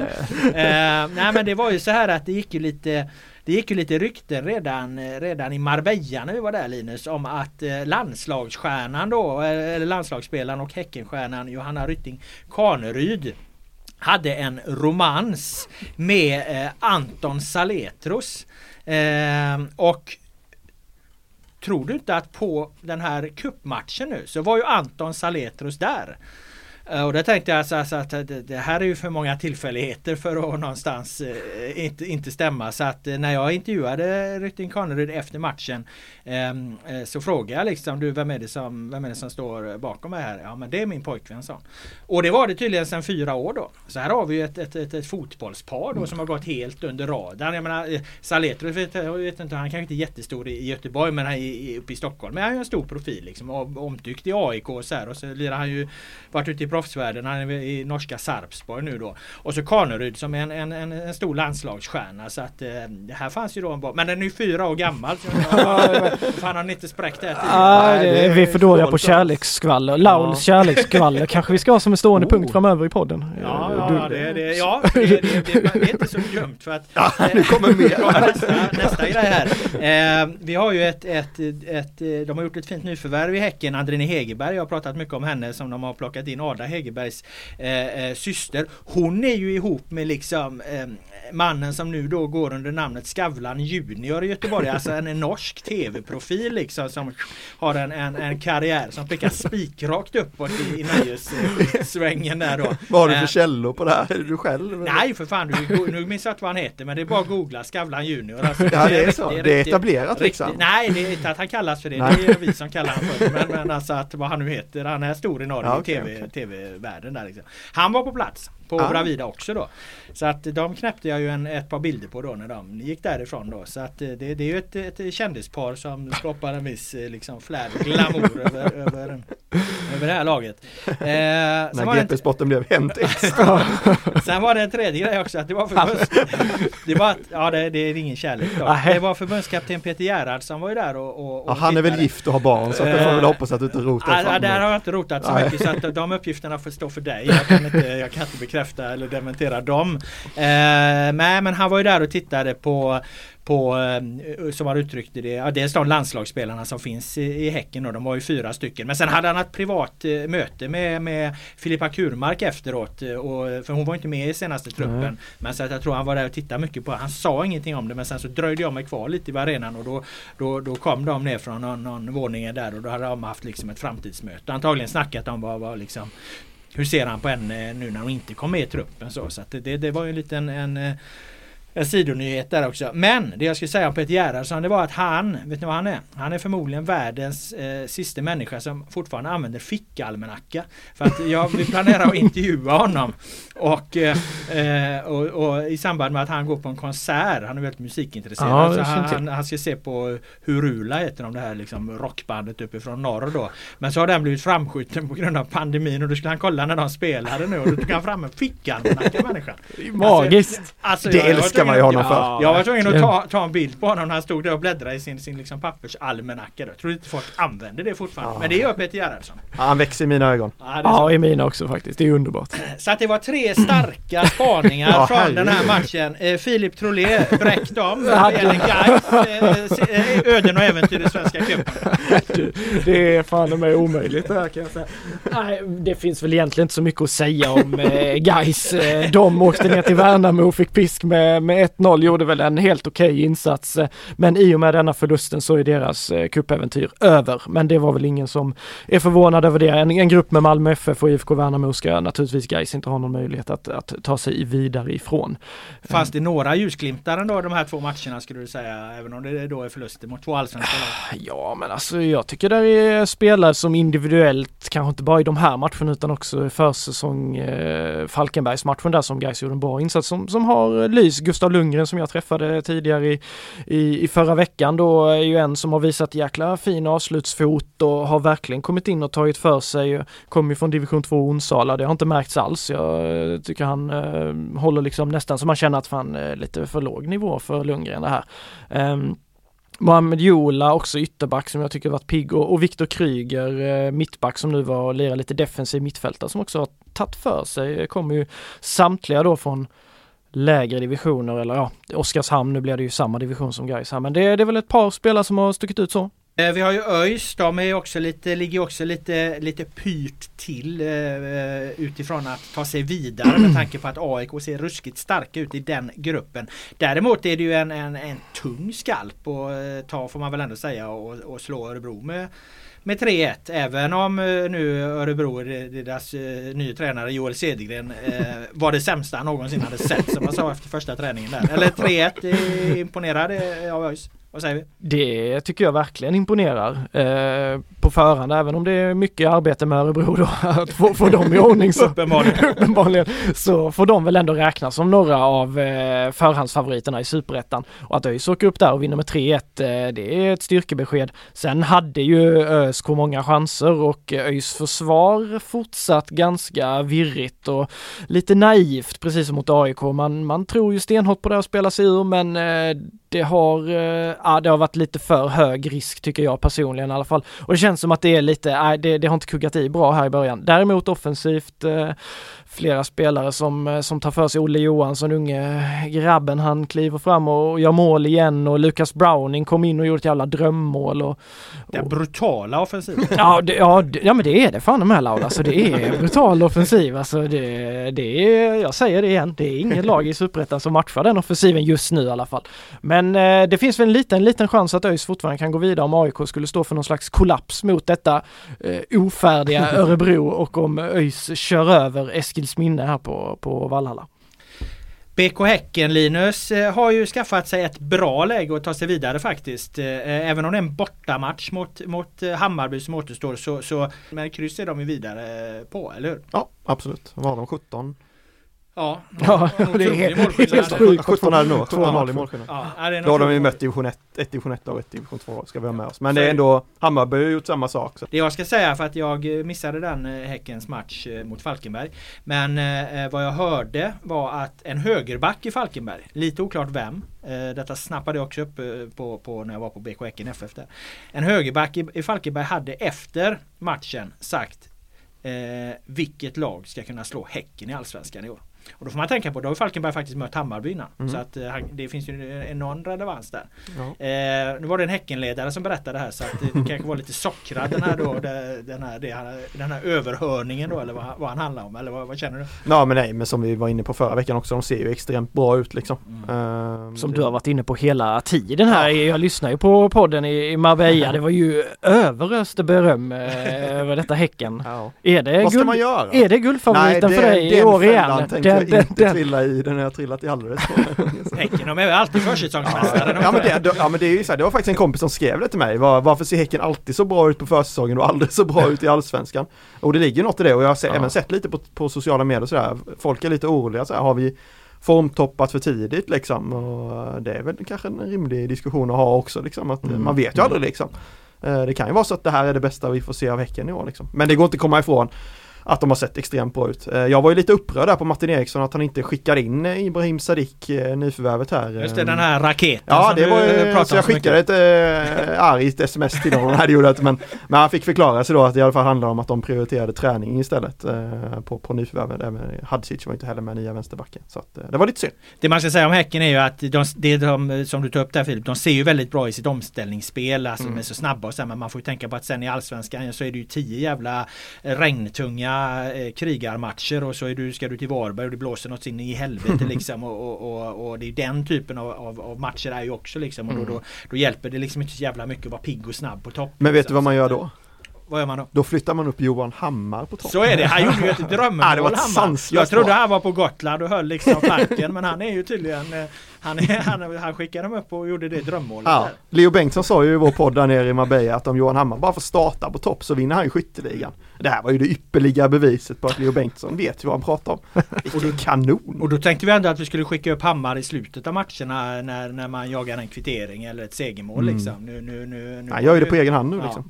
Eh, nej men det var ju så här att det gick ju lite det gick ju lite rykten redan, eh, redan i Marbella när vi var där Linus om att eh, landslagsstjärnan då, eh, eller landslagsspelaren och Häckenstjärnan Johanna Rytting Kaneryd hade en romans med eh, Anton Saletros. Eh, och Tror du inte att på den här kuppmatchen nu så var ju Anton Saletros där. Eh, Och det tänkte jag alltså, alltså att det, det här är ju för många tillfälligheter för att någonstans eh, inte, inte stämma. Så att eh, när jag intervjuade Rytting Kaneryd efter matchen ehm, eh, så frågade jag liksom du vem är, det som, vem är det som står bakom mig här? Ja men det är min pojkvän sa. Och det var det tydligen sedan fyra år då. Så här har vi ju ett, ett, ett, ett fotbollspar då som har gått helt under radarn. Jag menar eh, Saletros vet, jag vet inte, han kanske inte är jättestor i, Göteborg men han är uppe i Stockholm. Men han är ju en stor profil liksom. Omtyckt i AIK och så här. Och så lirar han ju varit ute i proffsvärlden. Han är i norska Sarpsborg nu då. Och så Kaneryd som är en, en, en, en stor landslagsstjärna. Så att eh, det här fanns ju då en bra. Men den är ju fyra år gammal. [laughs] Fan har ni inte spräckt det här? Ah, Nej, det, är vi är för dåliga på kärleksskvaller. Lauls kärleksskvaller [laughs] kanske vi ska ha som en stående Oh. punkt framöver i podden. Ja, Du- ja, [laughs] det, det, ja det, det, det, det är inte så dumt för att Ja, nu kommer mer. nästa, nästa grej här. Eh, vi har ju ett, ett, ett, eh, de har gjort ett fint nyförvärv i Häcken, Andrini Hegerberg. Jag har pratat mycket om henne som de har plockat in, Ada Hegerbergs eh, eh, syster. Hon är ju ihop med liksom eh, mannen som nu då går under namnet Skavlan Junior i Göteborg. [laughs] Alltså en norsk tv-profil liksom som har en, en, en karriär som pekar spikrakt uppåt i, i nöjessvängen där då. [laughs] Vad har du Eh, för källor på det här? Är det du själv? Nej för fan, du, nu minns jag inte vad han heter men det är bara att googla Skavlan Junior. Alltså, Ja det är så, riktigt- det är riktigt- etablerat riktigt- liksom. Nej, det är inte att han kallas för det. Nej. Det är vi som kallar honom för det. Men, men alltså att vad han nu heter. Han är stor i Norge Ja, okej, TV, okej. Eh, TV-världen där liksom. Han var på plats på Ja. Bravida också då. Så att de knäppte jag ju en, ett par bilder på då när de gick därifrån då. Så att eh, det, det är ju ett, ett kändispar som skapar en viss eh, liksom flärd glamour över, över, [laughs] över det här laget. Eh, När var det en- GP-sporten blev Hänt Extra. [laughs] Sen var det en tredje grej också att det var förbunds... det var ja det, det är ingen kärlek då. Nej. Det var förbundskapten Peter Gerhard som var ju där och, och, och Ja, han är väl gift och har barn så att jag får väl hoppas att du inte rotar Ja, där har det. jag inte rotat så mycket så att de uppgifterna får stå för dig. Jag kan inte, jag kan inte [laughs] bekräfta eller dementera dem. Eh, nej men han var ju där och tittade på, på eh, som har uttryckt det, ja, dels de landslagsspelarna som finns i, i Häcken och de var ju fyra stycken. Men sen hade han ett privat eh, möte med, med Filippa Kurmark efteråt. Och, för hon var inte med i senaste truppen. Nej. Men så att jag tror han var där och tittade mycket på Han sa ingenting om det men sen så dröjde jag mig kvar lite i arenan och då, då, då kom de ner från någon, någon våning där och då hade de haft liksom ett framtidsmöte. Antagligen snackat om vad, vad liksom hur ser han på henne nu när hon inte kom med i truppen så. Så att det, det var ju en liten en, eh, en sidonyhet där också. Men det jag skulle säga om Peter Gerhardsson det var att han, vet ni vad han är? Han är förmodligen världens eh, sista människa som fortfarande använder fickalmanacka. För att jag vi planerar att intervjua honom. Och, eh, och, och i samband med att han går på en konsert, han är väldigt musikintresserad. Ja, så han, han, han ska se på Hurula heter de det här liksom rockbandet uppifrån norr då. Men så har den blivit framskjuten på grund av pandemin och då skulle han kolla när de spelade nu och då tog han fram en fickalmanacka människan. Magiskt! Alltså, Det jag- jag var älskar man ju honom för. Ja, jag var tvungen att ta, ta en bild på honom när han stod där och bläddrade i sin, sin liksom pappersalmanacka. Jag tror inte folk använder det fortfarande. Men det gör Peter Gerhardsson. Ja, han växer i mina ögon. Ja, det är Ja, i mina också faktiskt. Det är underbart. [clears throat] så att det var tre starka spaningar [clears throat] Ja, från den här matchen. Eh, Filip Trolé bräckt dem. vad gäller Gais, eh, eh, öden och äventyr i Svenska cupen. [laughs] Det är fan mig omöjligt det här kan jag säga. Nej, det finns väl egentligen inte så mycket att säga om eh, guys. Eh, de åkte ner till Värnamo och fick pisk med, med 1-0, gjorde väl en helt okej insats. Eh, Men i och med denna förlusten så är deras eh, cupäventyr över. Men det var väl ingen som är förvånad över det. En, en grupp med Malmö FF och IFK Värnamo ska naturligtvis guys inte ha någon möjlighet att, att ta sig vidare ifrån. Fanns det några ljusglimtar ändå de här två matcherna skulle du säga? Även om det då är förluster mot två allsvenska lag. Ja men alltså jag tycker där är spelare som individuellt, kanske inte bara i de här matcherna utan också försäsong eh, Falkenbergsmatchen där som Gais gjorde en bra insats som, som har lys. Gustav Lundgren som jag träffade tidigare i, i, i förra veckan då är ju en som har visat jäkla fin avslutsfot och har verkligen kommit in och tagit för sig. Kommer ju från division 2 Onsala, det har inte märkts alls. Jag tycker han eh, håller liksom nästan som man känner att fan eh, lite för låg nivå för Lundgren det här. Um, Mohamed Jola också ytterback som jag tycker varit pigg och, och Viktor Kryger eh, mittback som nu var och lirade lite defensiv mittfältare som också har tagit för sig. Eh, kommer ju samtliga då från lägre divisioner eller ja, Oskarshamn, nu blir det ju samma division som Gais här men det, det är väl ett par spelare som har stuckit ut så. Eh, vi har ju ÖIS, de är ju också lite, ligger också lite, lite pyrt till eh, eh, utifrån att ta sig vidare med tanke på att AIK ser ruskigt starka ut i den gruppen. Däremot är det ju en, en, en tung skalp att eh, ta får man väl ändå säga och, och slå Örebro med med 3-1 även om eh, nu Örebro, deras eh, nya tränare Joel Cedergren eh, var det sämsta han någonsin hade sett som man sa efter första träningen där. Eller 3-1, imponerade av ÖIS. Vad säger vi? Det tycker jag verkligen imponerar eh, på förhand, även om det är mycket arbete med Örebro då, att få, få dem i ordning. Så, Uppenbarligen. [laughs] uppenbarligen så får de väl ändå räknas som några av eh, förhandsfavoriterna i Superettan. Och att ÖIS åker upp där och vinner med 3-1, eh, det är ett styrkebesked. Sen hade ju ÖSK många chanser och ÖIS försvar fortsatt ganska virrigt och lite naivt, precis som mot AIK. Man, man tror ju stenhårt på det att spela sig ur, men eh, det har, ja, det har varit lite för hög risk tycker jag personligen i alla fall. Och det känns som att det är lite, nej det, det har inte kuggat i bra här i början. Däremot offensivt eh, flera spelare som, eh, som tar för sig. Olle Johansson, unge grabben, han kliver fram och gör mål igen och Lucas Browning kom in och gjorde ett jävla drömmål. Och, Den brutala offensiven. [laughs] Ja, det, ja, det, ja men det är det fan med Laula. Alltså det är brutal offensiv. Alltså det, det är, jag säger det igen, det är inget lag i Superettan som matchar den offensiven just nu i alla fall. Men eh, det finns väl en liten, liten chans att ÖIS fortfarande kan gå vidare om AIK skulle stå för någon slags kollaps mot detta eh, ofärdiga [laughs] Örebro och om ÖIS kör över Eskilsminne här på, på Vallhalla. BK Häcken Linus eh, har ju skaffat sig ett bra läge att ta sig vidare faktiskt. Eh, Även om det är en bortamatch mot, mot eh, Hammarby som återstår så, så men kryss är de ju vidare eh, på, eller hur? Ja, absolut. Vad har de? 17? Ja, Ja, nog det är helt- sjukt. 17 är det nog. Två 2-0 i målskillnad. Ja, det Då har de ju mött division 1, ett division 1 och ett division 2 ska vi ha med oss. Men det är ändå, Hammarby har gjort samma sak. Så. Det jag ska säga för att jag eh, missade den eh, Häckens match eh, mot Falkenberg. Men eh, vad jag hörde var att en högerback i Falkenberg, lite oklart vem, eh, detta snappade jag också upp eh, på, på när jag var på BK Häcken FF där. En högerback i, i Falkenberg hade efter matchen sagt eh, vilket lag ska kunna slå Häcken i Allsvenskan i år. Och då får man tänka på, då har Falkenberg faktiskt mött Hammarby innan. Mm. Så att eh, han- det finns ju en enorm relevans där. Ja. Eh, nu var det en Häckenledare som berättade här så att det, det kanske var lite sockrad den här då, det, den, här, den här överhörningen då eller vad, vad han handlar om eller vad, vad känner du? Ja men nej men som vi var inne på förra veckan också, de ser ju extremt bra ut liksom. Mm. Ehm, Som det- du har varit inne på hela tiden här. Jag lyssnar ju på podden i i Marbella. Det var ju överöste beröm eh, över detta Häcken. Ja. Är det, Vad ska guld, man göra? är det guldfavoriten Nej, för det- dig i år igen? Den, jag den, inte den. trilla i, den har jag trillat i alldeles [laughs] Häcken de är väl alltid försäsongsmästare? Ja men, det, ja men det är ju så här, det var faktiskt en kompis som skrev det till mig. Var, varför ser Häcken alltid så bra ut på försäsongen och aldrig så bra ut i Allsvenskan? Och det ligger något i det och jag har se, Ja. även sett lite på, på sociala medier och sådär. Folk är lite oroliga så här, har vi formtoppat för tidigt liksom? Och det är väl kanske en rimlig diskussion att ha också liksom. Att, Mm. Man vet ju aldrig liksom. Eh, Det kan ju vara så att det här är det bästa vi får se av Häcken i år liksom. Men det går inte att komma ifrån att de har sett extremt bra ut. Eh, Jag var ju lite upprörd där på Martin Eriksson att han inte skickar in eh, Ibrahim Sadiq, eh, nyförvärvet här. Just det, den här raketen Ja det var ju, så jag mycket. skickade ett äh, argt sms till honom, det gjorde men, men han fick förklara sig då att det i alla fall handlar om att de prioriterade träning istället eh, på, på nyförvärven. Även Hadzic var inte heller med nya vänsterbacken. Så att, eh, det var lite synd. Det man ska säga om Häcken är ju att de, det de, som du tar upp där Filip, de ser ju väldigt bra i sitt omställningsspel, alltså Mm. de är så snabba och så men man får ju tänka på att sen i Allsvenskan så är det ju tio jävla regntunga eh, krigarmatcher och så är du, ska du till Varberg och det blåser något in i helvete liksom och, och, och, och det är den typen av, av, av matcher är ju också liksom och då, då, då hjälper det liksom inte så jävla mycket att vara pigg och snabb på topp. Men vet liksom. du vad man gör då? Vad gör man då? Då flyttar man upp Johan Hammar på topp. Så är det, han gjorde ju ett [laughs] drömmål Ja, Hammar. Jag trodde han var på Gotland och höll liksom flanken men han är ju tydligen eh, han, är, [laughs] han, han skickade dem upp och gjorde det drömmålet Ja, där. Leo Bengtsson sa ju i vår podd där nere i Marbella att om Johan Hammar bara får starta på topp så vinner han ju skytteligan. Det här var ju det ypperliga beviset på att Leo Bengtsson vet ju vad han pratar om. [laughs] Vilken kanon! Och då tänkte vi ändå att vi skulle skicka upp Hammar i slutet av matcherna när, när man jagar en kvittering eller ett segermål Mm. liksom. Nu, nu, nu, nu Han gör ju det på egen hand nu Ja. liksom.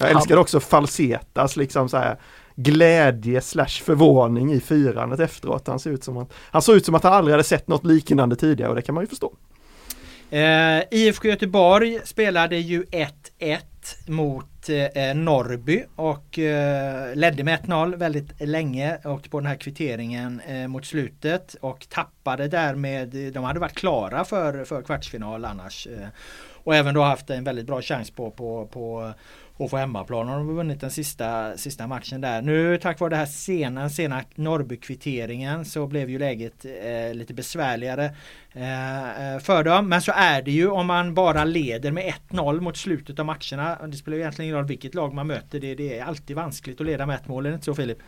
Jag älskar också Falsetas liksom så här glädje slash förvåning i firandet efteråt. Han ser ut som att han såg ut som att han aldrig hade sett något liknande tidigare och det kan man ju förstå. Eh, IFK Göteborg spelade ju 1-1 mot eh, Norrby och eh, ledde med 1-0 väldigt länge. Åkte på den här kvitteringen eh, mot slutet och tappade därmed, de hade varit klara för, för kvartsfinal annars. Eh, och även då haft en väldigt bra chans på, på, på och få hemmaplan. har de vunnit den sista, sista matchen där. Nu tack vare det här sena, sena Norrby-kvitteringen så blev ju läget eh, lite besvärligare Eh, eh, för dem. Men så är det ju om man bara leder med 1-0 mot slutet av matcherna. Det spelar ju egentligen ingen roll vilket lag man möter. Det, det är alltid vanskligt att leda med ett mål, är det inte så Filip?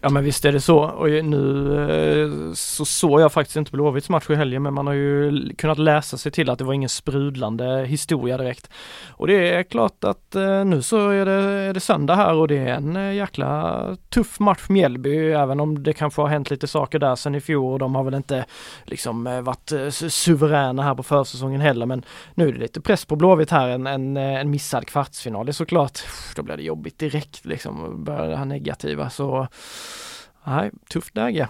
Ja men visst är det så och nu eh, så såg jag faktiskt inte Blåvitts match i helgen men man har ju kunnat läsa sig till att det var ingen sprudlande historia direkt. Och det är klart att nu så är det, är det söndag här och det är en jäkla tuff match Mjällby även om det kanske har hänt lite saker där sen i fjol och de har väl inte liksom varit suveräna här på försäsongen heller men nu är det lite press på Blåvitt här en, en, en missad kvartsfinal. Det är såklart, då blir det jobbigt direkt liksom börjar det här negativa så Nej, tufft läge.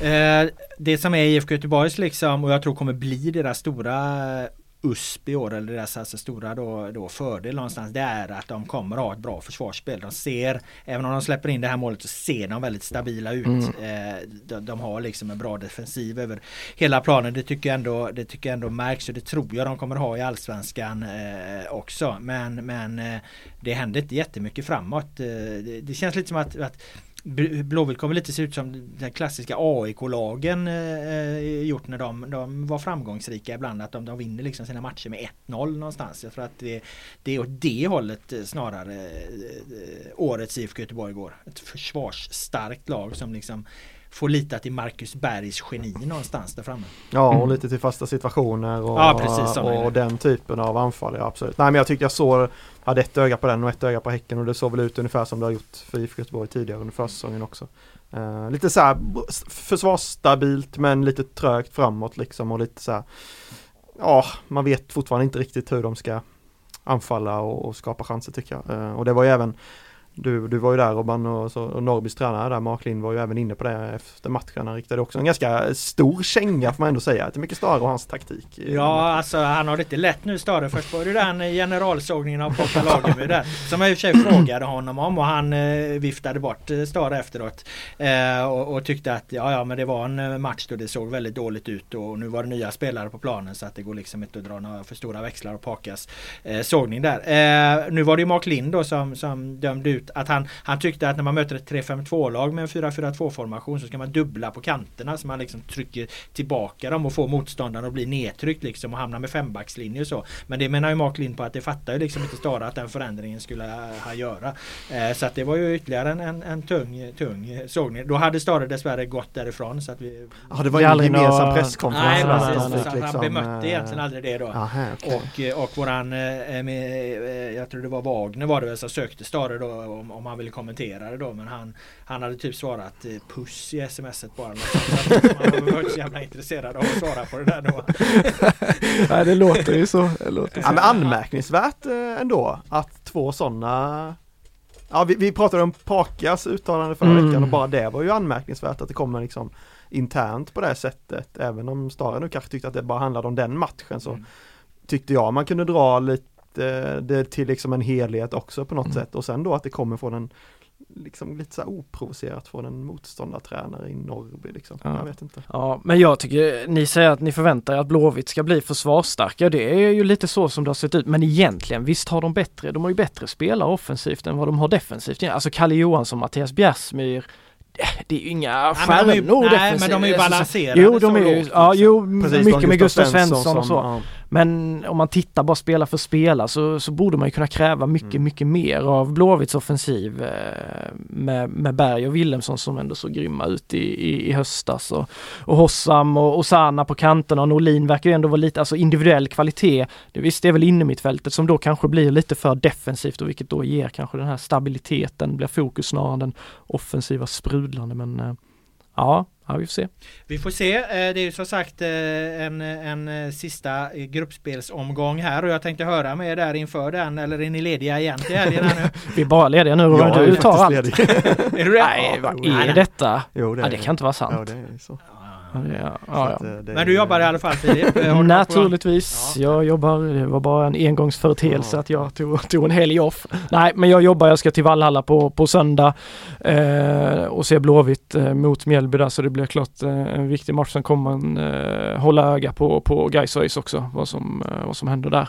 Eh, det som är IFK Göteborgs liksom och jag tror kommer bli deras stora USP i år eller deras alltså stora då, då fördel någonstans det är att de kommer ha ett bra försvarsspel. De ser, även om de släpper in det här målet så ser de väldigt stabila ut. Eh, de, de har liksom en bra defensiv över hela planen. Det tycker jag ändå, det tycker jag ändå märks och det tror jag de kommer ha i Allsvenskan eh, också. Men, men eh, det händer inte jättemycket framåt. Det, känns lite som att, att Blåvitt kommer lite se ut som den klassiska AIK-lagen eh, eh, gjort när de, de var framgångsrika ibland. Att de, de vinner liksom sina matcher med 1-0 någonstans. Jag tror att det, det är åt det hållet eh, snarare eh, eh årets IFK Göteborg går. Ett försvarsstarkt lag som liksom får lita till Marcus Bergs geni någonstans där framme. Ja och lite till fasta situationer och, Ja, precis, och den typen av anfall, ja absolut. Nej men jag tyckte jag såg, hade ett öga på den och ett öga på Häcken och det såg väl ut ungefär som det har gjort för IFK Göteborg tidigare under försäsongen också. Eh, lite så här försvarsstabilt men lite trögt framåt liksom och lite så här, ja man vet fortfarande inte riktigt hur de ska anfalla och, och skapa chanser tycker jag. Eh, och det var ju även du, du var ju där Robban och, så, och Norrbys tränare där, Mark Lind var ju även inne på det efter matchen. Han riktade också en ganska stor känga får man ändå säga till Micke Stare och hans taktik. Ja alltså han har det inte lätt nu Stare. Först var det den generalsågningen av Pocka Lagemyr där. Som jag i och för sig frågade honom om och han eh, viftade bort eh, Stare efteråt. Eh, och, och, tyckte att ja ja men det var en eh, match då det såg väldigt dåligt ut och nu var det nya spelare på planen så att det går liksom inte att dra några för stora växlar och Pakas eh, sågning där. Eh, nu var det ju Mark Lind då som, som dömde ut att han, han tyckte att när man möter ett 3-5-2 lag med en 4-4-2 formation så ska man dubbla på kanterna så man liksom trycker tillbaka dem och får motståndaren att bli nedtryckt liksom och hamna med fembackslinje och så. Men det menar ju Mark Lind på att det fattar ju liksom inte Stara att den förändringen skulle han göra. Eh, så att det var ju ytterligare en, en, en tung, tung sågning. Då hade Stara dessvärre gått därifrån så att vi... Ja det var ingen gemensam presskonferens. Nej precis, han, liksom, han bemötte äh... egentligen aldrig det då. Aha, okay. och, och våran, eh, med, jag tror det var Wagner var det väl som sökte Stare då om, om han ville kommentera det då men han, han hade typ svarat eh, puss i smset bara. han var så jävla intresserad av att svara på det där då. [laughs] Nej det låter ju så. Det låter så. Ja, men anmärkningsvärt eh, ändå att två sådana Ja vi, vi pratade om Pakas uttalande förra mm. veckan och bara det var ju anmärkningsvärt att det kommer liksom internt på det sättet. Även om Stare nu kanske tyckte att det bara handlade om den matchen så mm. tyckte jag man kunde dra lite det till liksom en helhet också på något mm. sätt och sen då att det kommer från en liksom lite så oprovocerat från en motståndartränare i Norrby liksom. Ja. Jag vet inte. Ja, men jag tycker ni säger att ni förväntar er att Blåvitt ska bli försvarsstarka. Det är ju lite så som det har sett ut. Men egentligen, visst har de bättre, de har ju bättre spelare offensivt än vad de har defensivt. Alltså Kalle Johansson, Mattias Bjärsmyr, det är ju inga stjärnor Nej, men de är ju balanserade. Jo, de är ju, ja, jo, Precis, mycket med Gustav Svensson och så. Ja. Men om man tittar bara spela för spela så, så borde man ju kunna kräva mycket, mm. mycket mer av Blåvitts offensiv eh, med, med Berg och Willemsson som ändå så grymma ut i, i, i höstas och, och Hossam och Osana på kanterna och Norlin verkar ju ändå vara lite, alltså individuell kvalitet. Det visst, det är väl inne mittfältet som då kanske blir llite för defensivt och vilket då ger kanske den här stabiliteten, blir fokus snarare än den offensiva sprudlande men eh, ja, Ja, vi får se. Vi får se. Eh, det är ju som sagt eh, en, en eh, sista gruppspelsomgång här och jag tänkte höra med er där inför den eller är ni lediga igen till helgen nu? [laughs] vi är bara lediga nu och du tar allt. [laughs] är du det? Nej, vad är detta? Jo, det, är ja, det kan inte vara sant. Ja, det är så. Ja, ja, ja. Men du jobbar i alla fall Filip? [laughs] Naturligtvis. Jag jobbar, det var bara en engångsföreteelse att jag tog, [laughs] tog en helg off. Nej men jag jobbar, jag ska till Vallhalla på, på söndag eh, och se Blåvitt eh, mot Mjällby där så det blir klart eh, en viktig match. Sen kommer man eh, hålla öga på, på Gais också, vad som, eh, vad som händer där.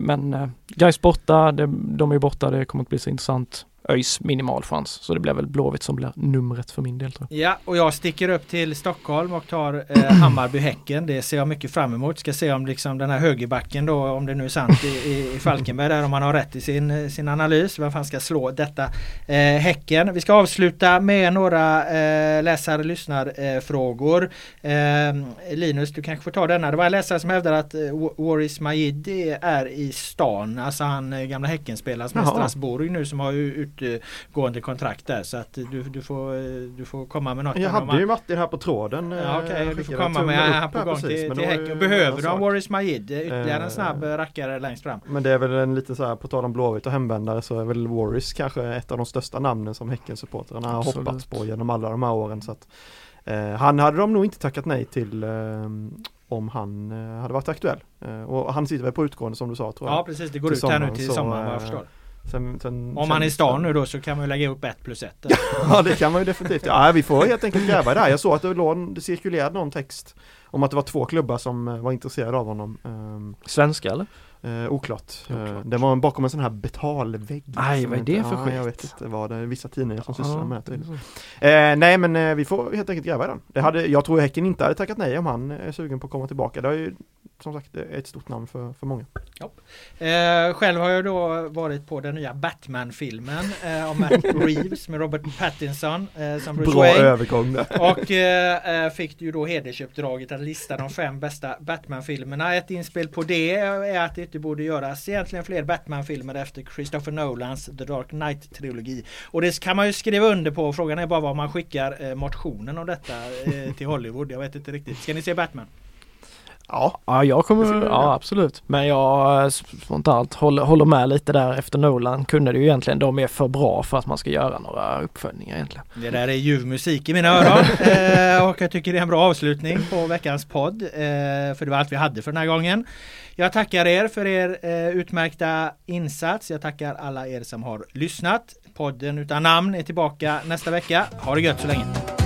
Men eh, Gais borta, det, de är borta, det kommer att bli så intressant. ÖIS minimal chans. Så det blir väl Blåvitt som blir numret för min del. Tror jag. Ja, och jag sticker upp till Stockholm och tar eh, [clears throat] Hammarby-Häcken. Det ser jag mycket fram emot. Ska se om liksom den här högerbacken då, om det nu är sant i, i, i Falkenberg där, om han har rätt i sin, sin analys. Vem fan ska slå detta eh, Häcken? Vi ska avsluta med några eh, läsare lyssnarfrågor. Eh, Linus, du kanske får ta denna. Det var en läsare som hävdade att eh, Waris Majid är i stan. Alltså han eh, gamla Häckenspelaren som är i Strasbourg nu som har ut utgående kontrakt där så att du, du, får, du får komma med något. Jag hade ju Martin här på tråden. Ja, okay, du får komma med han på gång till, till Häcken. Behöver du Waris Majid? Ytterligare en snabb eh, rackare längst fram. Men det är väl en lite så här på tal om Blåvitt och hemvändare så är väl Waris kanske ett av de största namnen som Häcken-supportrarna har hoppats på genom alla de här åren. Så att, eh, han hade de nog inte tackat nej till eh, om han eh, hade varit aktuell. Eh, och han sitter väl på utgående som du sa tror jag. Ja precis, det går ut här nu till sommaren vad jag förstår. Sen, sen, Om man är i stan nu då så kan man ju lägga upp ett plus ett. [laughs] ja det kan man ju definitivt. Ja vi får helt enkelt gräva här. Jag såg att det, låg, det cirkulerade någon text om att det var två klubbar som eh, var intresserade av honom. Ehm, Svenska eller? Eh, oklart. Eh, det var bakom en sån här betalvägg. Nej, vad är det för skit? jag vet inte vad det är. Vissa tidningar som sysslar med det. Eh, nej, men eh, vi får helt enkelt gräva i den. Det hade, jag tror Häcken inte hade tackat nej om han är sugen på att komma tillbaka. Det är ju som sagt ett stort namn för, för många. Ja. Eh, själv har jag då varit på den nya Batman-filmen eh, om Matt [laughs] Reeves med Robert Pattinson eh, som Bruce Bra Wayne. övergång där. Och eh, fick ju då hedersuppdraget att lista de fem bästa Batman-filmerna. Ett inspel på det är att det inte borde göras egentligen fler Batman-filmer efter Christopher Nolans The Dark Knight-trilogi. Och det kan man ju skriva under på. Frågan är bara var man skickar eh, motionen om detta eh, till Hollywood. Jag vet inte riktigt. Ska ni se Batman? Ja, Ja, jag kommer, ja absolut. Men jag eh, spontant håller, håller med lite där efter Nolan kunde det ju egentligen, de är för bra för att man ska göra några uppföljningar egentligen. Det där är ljuv musik i mina öron [laughs] eh, och jag tycker det är en bra avslutning på veckans podd. Eh, för det var allt vi hade för den här gången. Jag tackar er för er eh, utmärkta insats. Jag tackar alla er som har lyssnat. Podden utan namn är tillbaka nästa vecka. Ha det gött så länge!